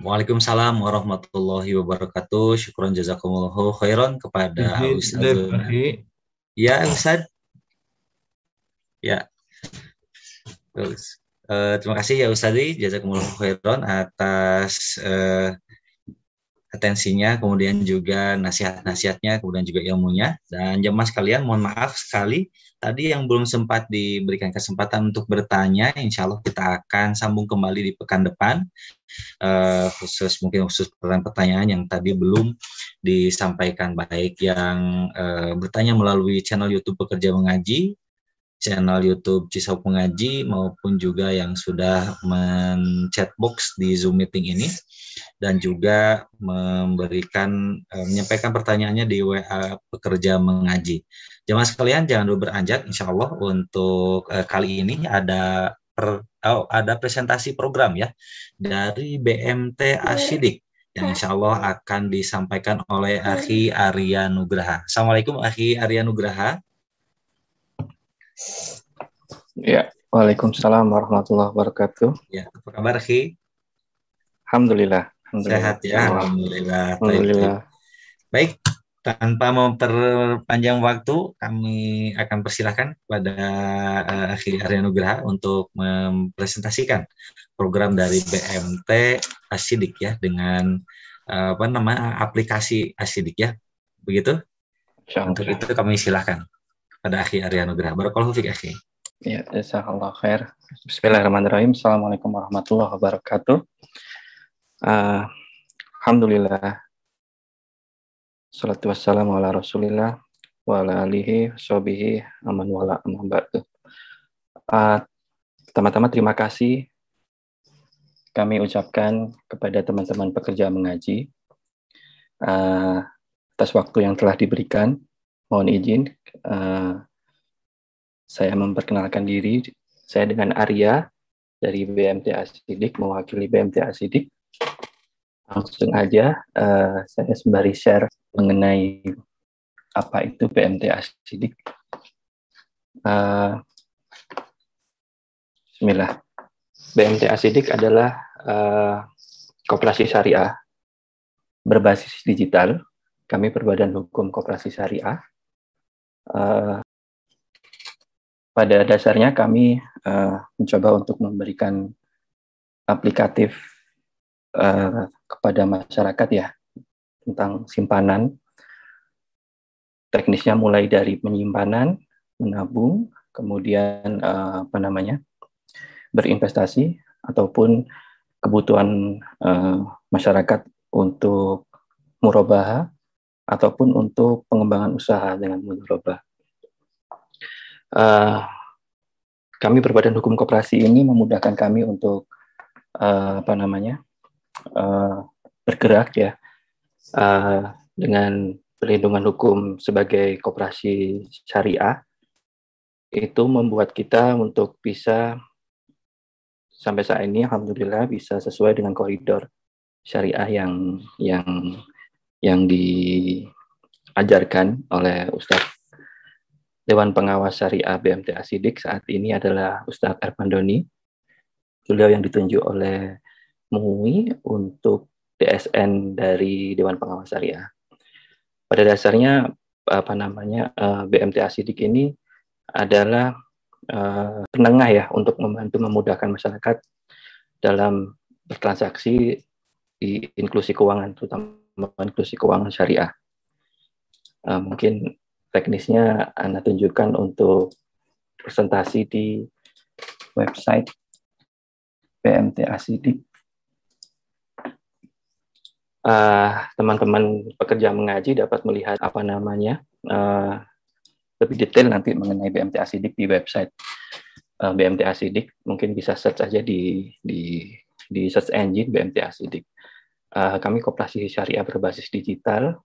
Waalaikumsalam warahmatullahi wabarakatuh. Syukron jazakumullahu khairan kepada Ustaz. Ya, Ustaz. Ya. Terus. Uh, terima kasih ya Ustazi jazakumullahu khairan atas uh, atensinya, kemudian juga nasihat-nasihatnya, kemudian juga ilmunya. Dan jemaah sekalian, mohon maaf sekali tadi yang belum sempat diberikan kesempatan untuk bertanya, insya Allah kita akan sambung kembali di pekan depan, uh, khusus mungkin khusus pertanyaan-pertanyaan yang tadi belum disampaikan, baik yang uh, bertanya melalui channel YouTube Pekerja Mengaji, channel YouTube Cisau Pengaji maupun juga yang sudah menchat box di Zoom meeting ini dan juga memberikan uh, menyampaikan pertanyaannya di WA pekerja mengaji. Jemaah sekalian jangan dulu beranjak insya Allah untuk uh, kali ini ada per, oh, ada presentasi program ya dari BMT Asyidik yang insya Allah akan disampaikan oleh Akhi Arya Nugraha. Assalamualaikum Akhi Arya Nugraha. Ya, Waalaikumsalam warahmatullahi wabarakatuh. Ya, apa kabar, Ki? Alhamdulillah. Alhamdulillah. Sehat ya, Alhamdulillah. Alhamdulillah. Baik, tanpa memperpanjang waktu, kami akan persilahkan kepada uh, Akhi Arya Nugraha untuk mempresentasikan program dari BMT Asidik ya dengan uh, apa nama aplikasi Asidik ya. Begitu? Untuk itu kami silahkan pada Akhi Arya Nugraha. Barakallahu fiik Akhi. Ya, jazakallah khair. Bismillahirrahmanirrahim. Assalamualaikum warahmatullahi wabarakatuh. Uh, Alhamdulillah. Salatu wassalamu ala rasulillah wa ala alihi sobihi aman wala aman ba'du. Uh, pertama-tama terima kasih kami ucapkan kepada teman-teman pekerja mengaji uh, atas waktu yang telah diberikan. Mohon izin uh, saya memperkenalkan diri. Saya dengan Arya dari BMT Asidik, mewakili BMT Asidik. Langsung aja uh, saya sembari share mengenai apa itu BMT Asidik. Uh, Bismillah. BMT Asidik adalah uh, kooperasi syariah berbasis digital. Kami berbadan hukum kooperasi syariah Uh, pada dasarnya kami uh, mencoba untuk memberikan aplikatif uh, kepada masyarakat ya tentang simpanan. Teknisnya mulai dari penyimpanan, menabung, kemudian uh, apa namanya berinvestasi ataupun kebutuhan uh, masyarakat untuk murabaha ataupun untuk pengembangan usaha dengan mudharabah. Uh, kami berbadan hukum koperasi ini memudahkan kami untuk uh, apa namanya uh, bergerak ya uh, dengan perlindungan hukum sebagai koperasi syariah itu membuat kita untuk bisa sampai saat ini alhamdulillah bisa sesuai dengan koridor syariah yang yang yang diajarkan oleh Ustadz Dewan Pengawas Syariah BMT Asidik saat ini adalah Ustadz Erpandoni. Beliau yang ditunjuk oleh MUI untuk DSN dari Dewan Pengawas Syariah. Pada dasarnya apa namanya eh, BMT Asidik ini adalah uh, penengah ya untuk membantu memudahkan masyarakat dalam bertransaksi di inklusi keuangan terutama inklusi keuangan syariah. Uh, mungkin teknisnya Anda tunjukkan untuk presentasi di website PMT Asidik. Uh, teman-teman pekerja mengaji dapat melihat apa namanya uh, lebih detail nanti mengenai BMT Asidik di website uh, BMT Asidik. Mungkin bisa search aja di di di search engine BMT Asidik. Uh, kami koperasi syariah berbasis digital.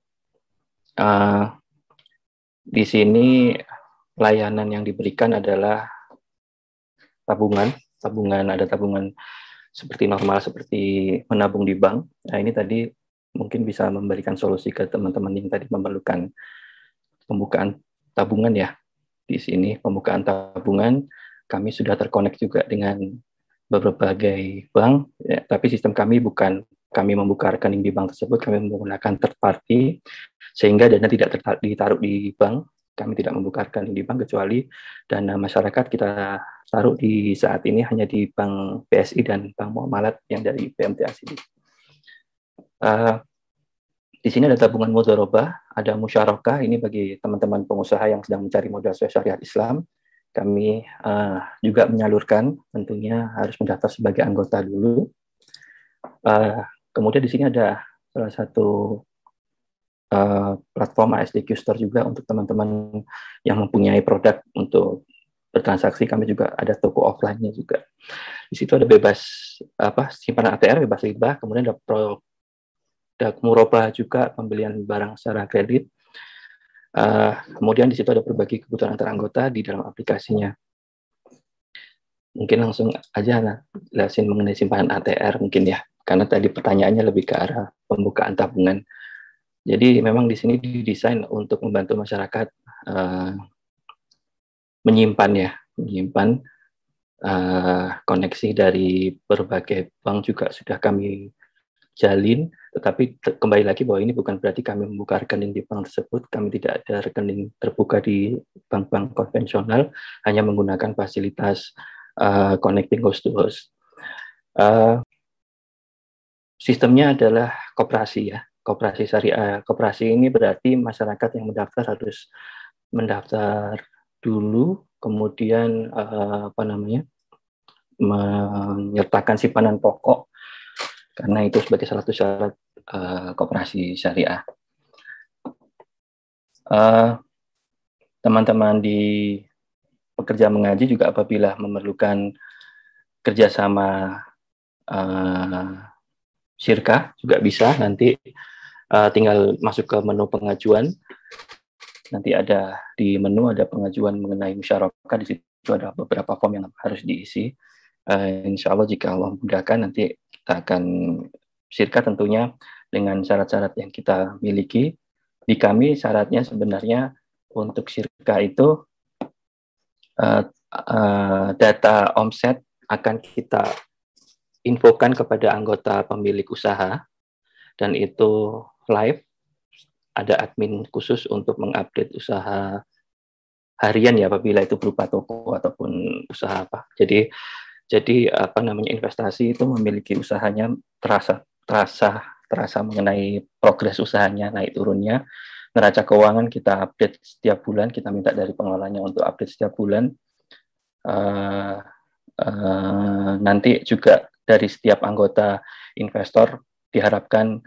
Uh, di sini layanan yang diberikan adalah tabungan, tabungan ada tabungan seperti normal seperti menabung di bank. Nah ini tadi mungkin bisa memberikan solusi ke teman-teman yang tadi memerlukan pembukaan tabungan ya. Di sini pembukaan tabungan kami sudah terkonek juga dengan berbagai bank, ya, tapi sistem kami bukan kami membuka rekening di bank tersebut, kami menggunakan third party, sehingga dana tidak ditaruh di bank, kami tidak membuka rekening di bank, kecuali dana masyarakat kita taruh di saat ini hanya di Bank BSI dan Bank Muamalat yang dari BMTAC. Uh, di sini ada tabungan mudharabah, ada musyarakah, ini bagi teman-teman pengusaha yang sedang mencari modal sesuai Islam. Kami uh, juga menyalurkan, tentunya harus mendaftar sebagai anggota dulu. Uh, kemudian di sini ada salah satu uh, platform ASDQ Store juga untuk teman-teman yang mempunyai produk untuk bertransaksi. Kami juga ada toko offline-nya juga. Di situ ada bebas apa simpanan ATR bebas riba, kemudian ada ada murabah juga pembelian barang secara kredit. Uh, kemudian di situ ada berbagi kebutuhan antar anggota di dalam aplikasinya. Mungkin langsung aja nah, jelasin mengenai simpanan ATR mungkin ya, karena tadi pertanyaannya lebih ke arah pembukaan tabungan. Jadi memang di sini didesain untuk membantu masyarakat uh, menyimpan ya, menyimpan uh, koneksi dari berbagai bank juga sudah kami jalin, tetapi kembali lagi bahwa ini bukan berarti kami membuka rekening di bank tersebut, kami tidak ada rekening terbuka di bank-bank konvensional, hanya menggunakan fasilitas uh, connecting host to host. Uh, sistemnya adalah koperasi ya, koperasi syariah. Koperasi ini berarti masyarakat yang mendaftar harus mendaftar dulu, kemudian uh, apa namanya menyertakan simpanan pokok karena itu sebagai salah satu syarat uh, kooperasi syariah. teman eh, teman-teman di pekerja mengaji juga apabila memerlukan kerjasama uh, syirkah juga bisa. Nanti uh, tinggal masuk ke menu pengajuan. Nanti ada di menu ada pengajuan mengenai musyarakah. Di situ ada beberapa form yang harus diisi. Uh, insya Allah jika Allah mudahkan nanti kita akan sirka tentunya dengan syarat-syarat yang kita miliki. Di kami syaratnya sebenarnya untuk sirka itu uh, uh, data omset akan kita infokan kepada anggota pemilik usaha dan itu live ada admin khusus untuk mengupdate usaha harian ya apabila itu berupa toko ataupun usaha apa. Jadi jadi apa namanya investasi itu memiliki usahanya terasa terasa terasa mengenai progres usahanya naik turunnya. Neraca keuangan kita update setiap bulan, kita minta dari pengelolanya untuk update setiap bulan. Uh, uh, nanti juga dari setiap anggota investor diharapkan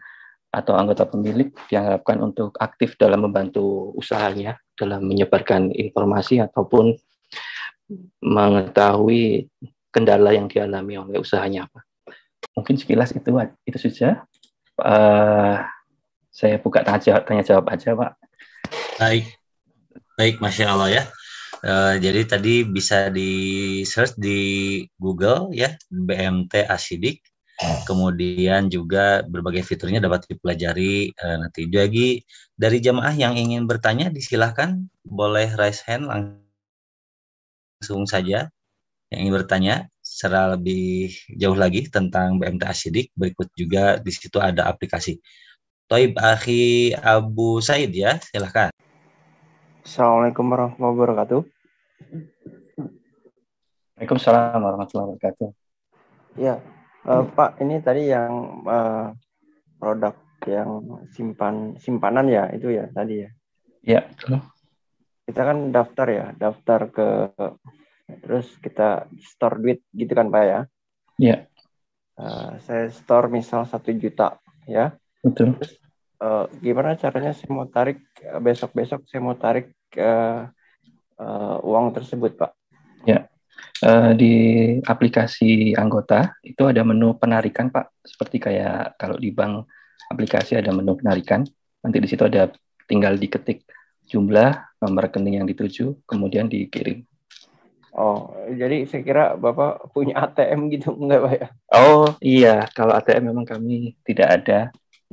atau anggota pemilik diharapkan untuk aktif dalam membantu usahanya dalam menyebarkan informasi ataupun mengetahui kendala yang dialami oleh usahanya apa. Mungkin sekilas itu itu saja. Uh, saya buka tanya jawab, tanya jawab aja, Pak. Baik, baik, masya Allah ya. Uh, jadi tadi bisa di search di Google ya BMT Asidik. Kemudian juga berbagai fiturnya dapat dipelajari uh, nanti. Jadi dari jamaah yang ingin bertanya disilahkan boleh raise hand langsung saja yang ingin bertanya secara lebih jauh lagi tentang BMT Asidik, berikut juga di situ ada aplikasi. Toib Akhi Abu Said ya, silahkan. Assalamualaikum warahmatullahi wabarakatuh. Waalaikumsalam warahmatullahi wabarakatuh. Ya, uh, Pak, ini tadi yang uh, produk yang simpan simpanan ya itu ya tadi ya. Ya. Kita kan daftar ya, daftar ke terus kita store duit gitu kan pak ya iya uh, saya store misal satu juta ya betul terus uh, gimana caranya saya mau tarik besok besok saya mau tarik uh, uh, uang tersebut pak ya di aplikasi anggota itu ada menu penarikan Pak, seperti kayak kalau di bank aplikasi ada menu penarikan. Nanti di situ ada tinggal diketik jumlah nomor rekening yang dituju, kemudian dikirim. Oh, jadi saya kira Bapak punya ATM gitu enggak Pak ya? Oh iya, kalau ATM memang kami tidak ada.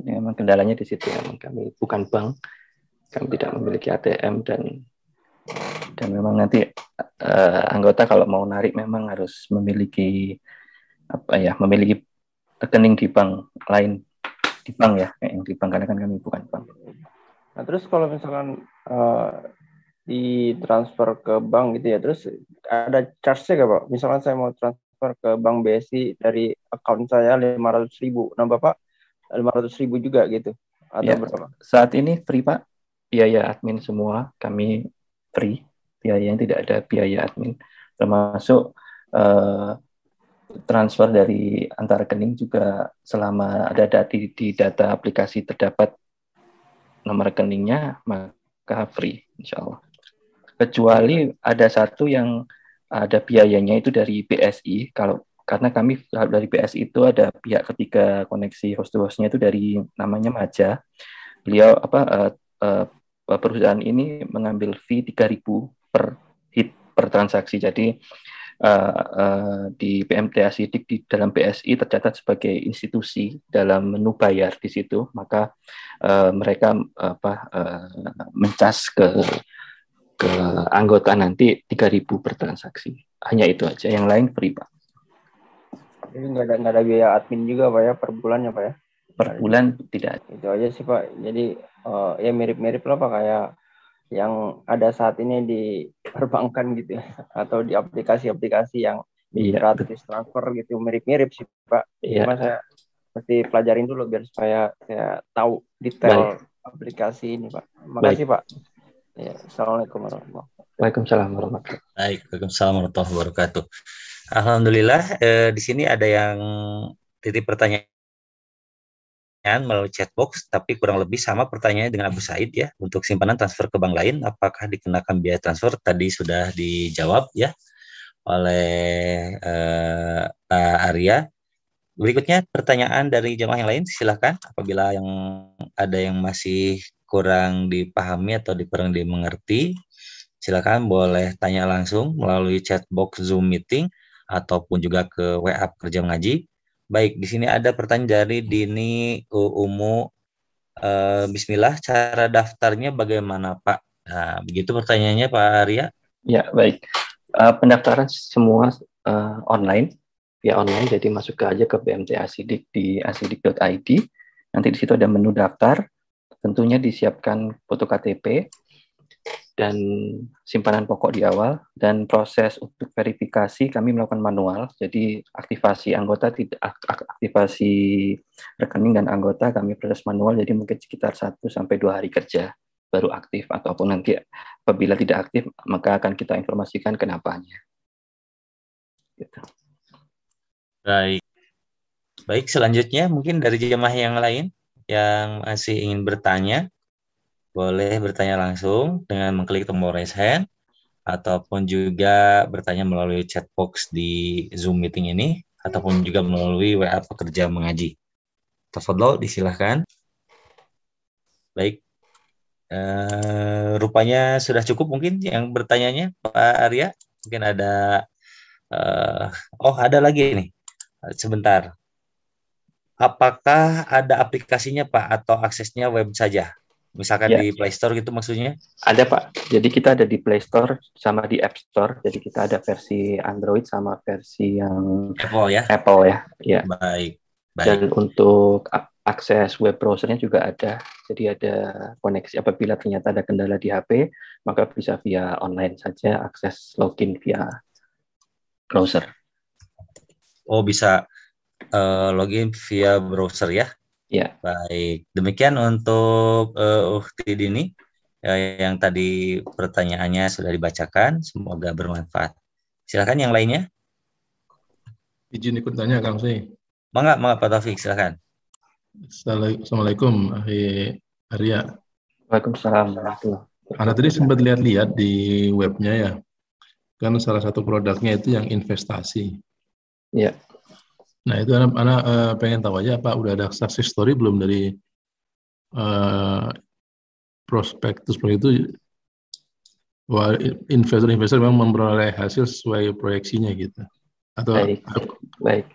Memang kendalanya di situ memang kami bukan bank, kami tidak memiliki ATM dan dan memang nanti uh, anggota kalau mau narik memang harus memiliki apa ya memiliki rekening di bank lain di bank ya yang di bank karena kan kami bukan bank. Nah terus kalau misalkan uh, di transfer ke bank gitu ya terus ada charge-nya gak pak? Misalkan saya mau transfer ke bank BSI dari account saya lima ratus ribu, nah bapak lima ratus ribu juga gitu atau ya, berapa? Saat ini free pak, biaya admin semua kami free biaya yang tidak ada biaya admin. Termasuk uh, transfer dari antar rekening juga selama ada data di, data aplikasi terdapat nomor rekeningnya maka free insya Allah. Kecuali ada satu yang ada biayanya itu dari BSI kalau karena kami dari BSI itu ada pihak ketiga koneksi host-hostnya itu dari namanya Maja. Beliau apa uh, uh, perusahaan ini mengambil fee 3000 per hit per transaksi. Jadi uh, uh, di PMTA Sidik di dalam PSI tercatat sebagai institusi dalam menu bayar di situ, maka uh, mereka apa uh, mencas ke ke anggota nanti 3000 per transaksi. Hanya itu aja, yang lain free, Pak. Jadi nggak ada ada biaya admin juga Pak ya per bulannya Pak ya? Per bulan tidak. Itu aja sih Pak. Jadi uh, ya mirip-mirip lah Pak kayak yang ada saat ini di perbankan gitu ya atau di aplikasi-aplikasi yang iya, gratis transfer gitu mirip-mirip sih Pak. Iya. Cuma saya mesti pelajarin dulu biar supaya saya tahu detail Baik. aplikasi ini Pak. Makasih Baik. Pak. Ya, Assalamualaikum warahmatullahi wabarakatuh. Waalaikumsalam warahmatullahi wabarakatuh. Baik, Waalaikumsalam warahmatullahi wabarakatuh. Alhamdulillah eh, di sini ada yang titip pertanyaan melalui chatbox, tapi kurang lebih sama pertanyaannya dengan Abu Said ya. Untuk simpanan transfer ke bank lain, apakah dikenakan biaya transfer? Tadi sudah dijawab ya oleh uh, Pak Arya. Berikutnya pertanyaan dari jemaah yang lain, silahkan. Apabila yang ada yang masih kurang dipahami atau kurang dimengerti, silakan boleh tanya langsung melalui chatbox Zoom meeting ataupun juga ke WA kerja mengaji Baik, di sini ada pertanyaan dari Dini Umu. Uh, Bismillah, cara daftarnya bagaimana Pak? Nah, begitu pertanyaannya Pak Arya. Ya, baik. Uh, pendaftaran semua uh, online, via online, jadi masuk ke aja ke BMT Asidik di asidik.id. Nanti di situ ada menu daftar, tentunya disiapkan foto KTP, dan simpanan pokok di awal. Dan proses untuk verifikasi kami melakukan manual. Jadi aktivasi anggota tidak aktivasi rekening dan anggota kami proses manual. Jadi mungkin sekitar 1 sampai dua hari kerja baru aktif. Ataupun nanti apabila tidak aktif maka akan kita informasikan kenapanya. Gitu. baik. Baik selanjutnya mungkin dari jemaah yang lain yang masih ingin bertanya boleh bertanya langsung dengan mengklik tombol raise hand ataupun juga bertanya melalui chat box di Zoom meeting ini ataupun juga melalui WA pekerja mengaji. Tafadol, disilahkan. Baik. Uh, rupanya sudah cukup mungkin yang bertanyanya Pak Arya. Mungkin ada uh, oh ada lagi nih. Sebentar. Apakah ada aplikasinya Pak atau aksesnya web saja? Misalkan ya. di Play Store gitu maksudnya? Ada Pak. Jadi kita ada di Play Store sama di App Store. Jadi kita ada versi Android sama versi yang Apple ya. Apple ya. Ya. Baik. Baik. Dan untuk akses web browsernya juga ada. Jadi ada koneksi apabila ternyata ada kendala di HP, maka bisa via online saja akses login via browser. Oh, bisa uh, login via browser ya? Ya. Baik, demikian untuk uh, Ukti Dini ya, yang tadi pertanyaannya sudah dibacakan. Semoga bermanfaat. Silakan yang lainnya. Izin ikut tanya Kang Sih. Mangga, mangga Pak Taufik, silakan. Assalamualaikum, Ahi Arya. Waalaikumsalam. Anda tadi sempat lihat-lihat di webnya ya. kan salah satu produknya itu yang investasi. Ya. Nah itu anak, anak uh, pengen tahu aja apa udah ada success story belum dari uh, prospektus itu bahwa investor-investor memang memperoleh hasil sesuai proyeksinya gitu. Atau baik. baik.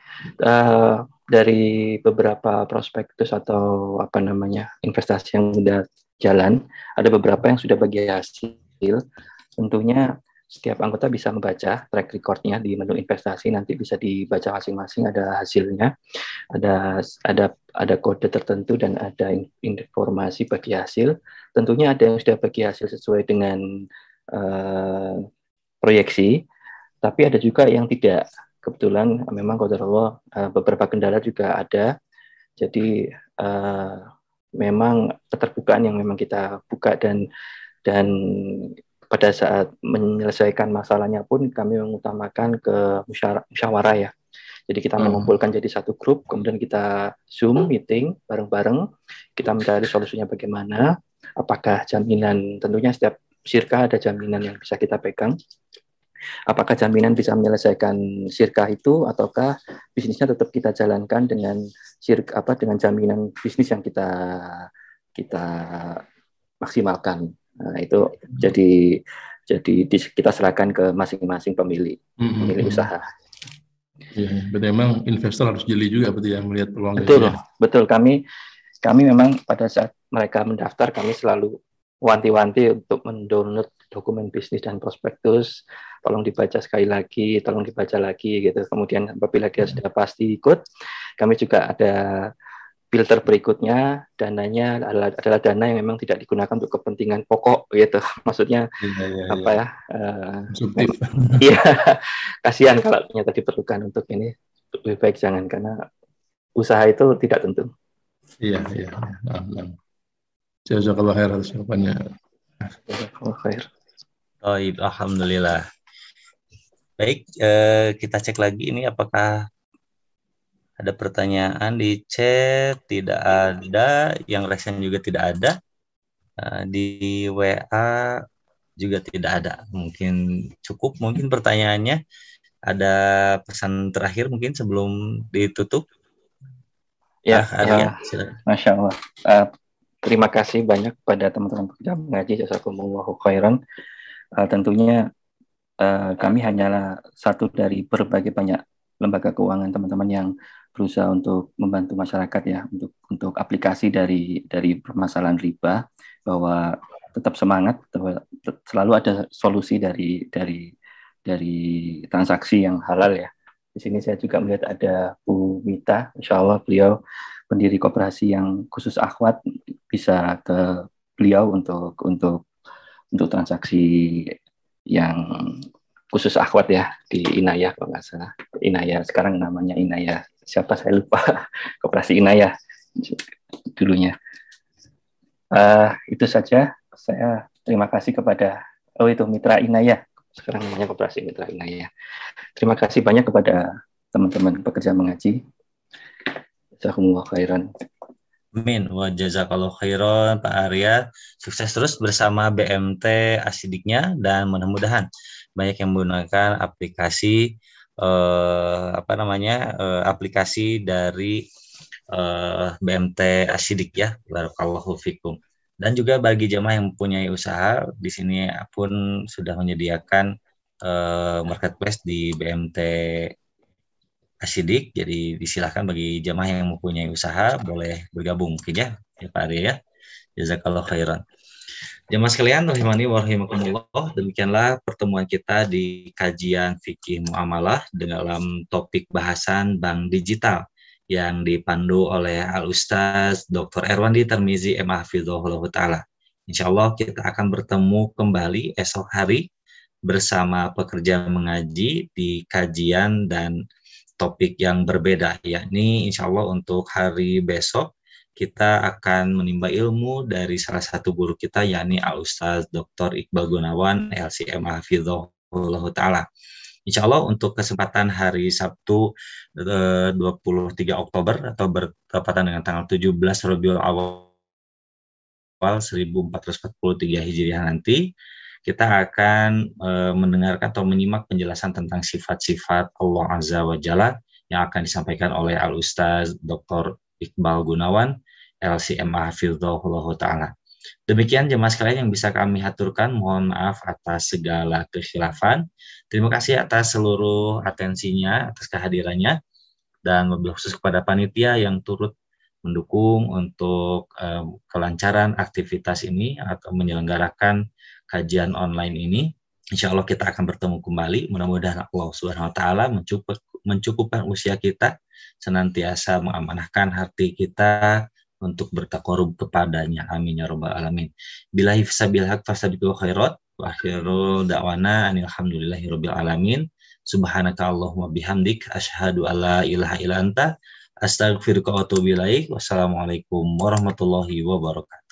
Uh, dari beberapa prospektus atau apa namanya investasi yang sudah jalan ada beberapa yang sudah bagi hasil. Tentunya setiap anggota bisa membaca track recordnya di menu investasi. Nanti bisa dibaca masing-masing ada hasilnya. Ada ada ada kode tertentu dan ada informasi bagi hasil. Tentunya ada yang sudah bagi hasil sesuai dengan uh, proyeksi tapi ada juga yang tidak. Kebetulan memang kode Allah uh, beberapa kendala juga ada. Jadi uh, memang keterbukaan yang memang kita buka dan dan pada saat menyelesaikan masalahnya pun kami mengutamakan ke musyawarah ya. Jadi kita hmm. mengumpulkan jadi satu grup, kemudian kita Zoom meeting bareng-bareng, kita mencari solusinya bagaimana, apakah jaminan, tentunya setiap sirka ada jaminan yang bisa kita pegang, apakah jaminan bisa menyelesaikan sirka itu, ataukah bisnisnya tetap kita jalankan dengan sirka apa dengan jaminan bisnis yang kita kita maksimalkan. Nah, itu jadi jadi kita serahkan ke masing-masing pemilik hmm, hmm pemilik usaha. Ya, berarti memang investor harus jeli juga berarti yang melihat peluang. Betul, ya. betul. Kami kami memang pada saat mereka mendaftar kami selalu wanti-wanti untuk mendownload dokumen bisnis dan prospektus. Tolong dibaca sekali lagi, tolong dibaca lagi gitu. Kemudian apabila dia sudah pasti ikut, kami juga ada filter berikutnya. Dananya adalah, adalah dana yang memang tidak digunakan untuk kepentingan pokok gitu. Maksudnya ya, ya, apa ya, ya iya kasihan kalau ternyata diperlukan untuk ini. Lebih baik jangan karena usaha itu tidak tentu. Iya iya nah, nah. jazakallah khair atas jawabannya. Jazakallah khair. Oh alhamdulillah. Baik eh, kita cek lagi ini apakah ada pertanyaan di chat, tidak ada. Yang resen juga tidak ada. Uh, di WA juga tidak ada. Mungkin cukup. Mungkin pertanyaannya ada pesan terakhir mungkin sebelum ditutup. Ya, ah, ya. Masya Allah. Uh, terima kasih banyak pada teman-teman pekerja mengaji jazakumullahu khairan. Uh, tentunya uh, kami hanyalah satu dari berbagai banyak lembaga keuangan teman-teman yang berusaha untuk membantu masyarakat ya untuk untuk aplikasi dari dari permasalahan riba bahwa tetap semangat selalu ada solusi dari dari dari transaksi yang halal ya. Di sini saya juga melihat ada Bu Mita, Insya Allah beliau pendiri koperasi yang khusus akhwat bisa ke beliau untuk untuk untuk transaksi yang khusus akhwat ya di Inayah kalau nggak salah. Inayah sekarang namanya Inayah siapa saya lupa koperasi Inayah dulunya. Uh, itu saja saya terima kasih kepada oh itu Mitra Inayah sekarang namanya koperasi Mitra Inayah. Terima kasih banyak kepada teman-teman pekerja mengaji. Jazakumullah khairan. Amin. Wa jazakallahu khairan Pak Arya. Sukses terus bersama BMT asidiknya dan mudah-mudahan banyak yang menggunakan aplikasi eh, apa namanya eh, aplikasi dari eh, BMT Asidik ya barakallahu fikum dan juga bagi jemaah yang mempunyai usaha di sini pun sudah menyediakan eh, marketplace di BMT Asidik jadi disilahkan bagi jemaah yang mempunyai usaha boleh bergabung mungkin ya ya Pak Arya ya jazakallah khairan Jemaah sekalian, rahimani wa rahimakumullah, demikianlah pertemuan kita di kajian fikih muamalah dalam topik bahasan bank digital yang dipandu oleh Al-Ustaz Dr. Erwandi Termizi M. Ta'ala. Insya Allah kita akan bertemu kembali esok hari bersama pekerja mengaji di kajian dan topik yang berbeda, yakni insya Allah untuk hari besok kita akan menimba ilmu dari salah satu guru kita yakni Al Ustaz Dr. Iqbal Gunawan LCM Hafizahullah Ta'ala. Insya Allah untuk kesempatan hari Sabtu 23 eh, Oktober atau bertepatan dengan tanggal 17 Rabiul Awal 1443 Hijriah nanti kita akan e, mendengarkan atau menyimak penjelasan tentang sifat-sifat Allah Azza wa Jalla yang akan disampaikan oleh Al Ustaz Dr. Iqbal Gunawan, LCMA Hafizahullah Ta'ala. Demikian jemaah sekalian yang bisa kami haturkan. Mohon maaf atas segala kekhilafan. Terima kasih atas seluruh atensinya, atas kehadirannya, dan lebih khusus kepada panitia yang turut mendukung untuk um, kelancaran aktivitas ini atau menyelenggarakan kajian online ini. Insya Allah kita akan bertemu kembali. Mudah-mudahan Allah Subhanahu Wa Taala mencukup, mencukupkan usia kita, senantiasa mengamanahkan hati kita untuk bertakarub kepadanya. Amin ya robbal alamin. Bila hifsabil haq fasabiqul khairat wa akhiru da'wana alhamdulillahi rabbil alamin. Subhanaka Allahumma bihamdik asyhadu alla ilaha illa anta astaghfiruka wa. Wassalamualaikum warahmatullahi wabarakatuh.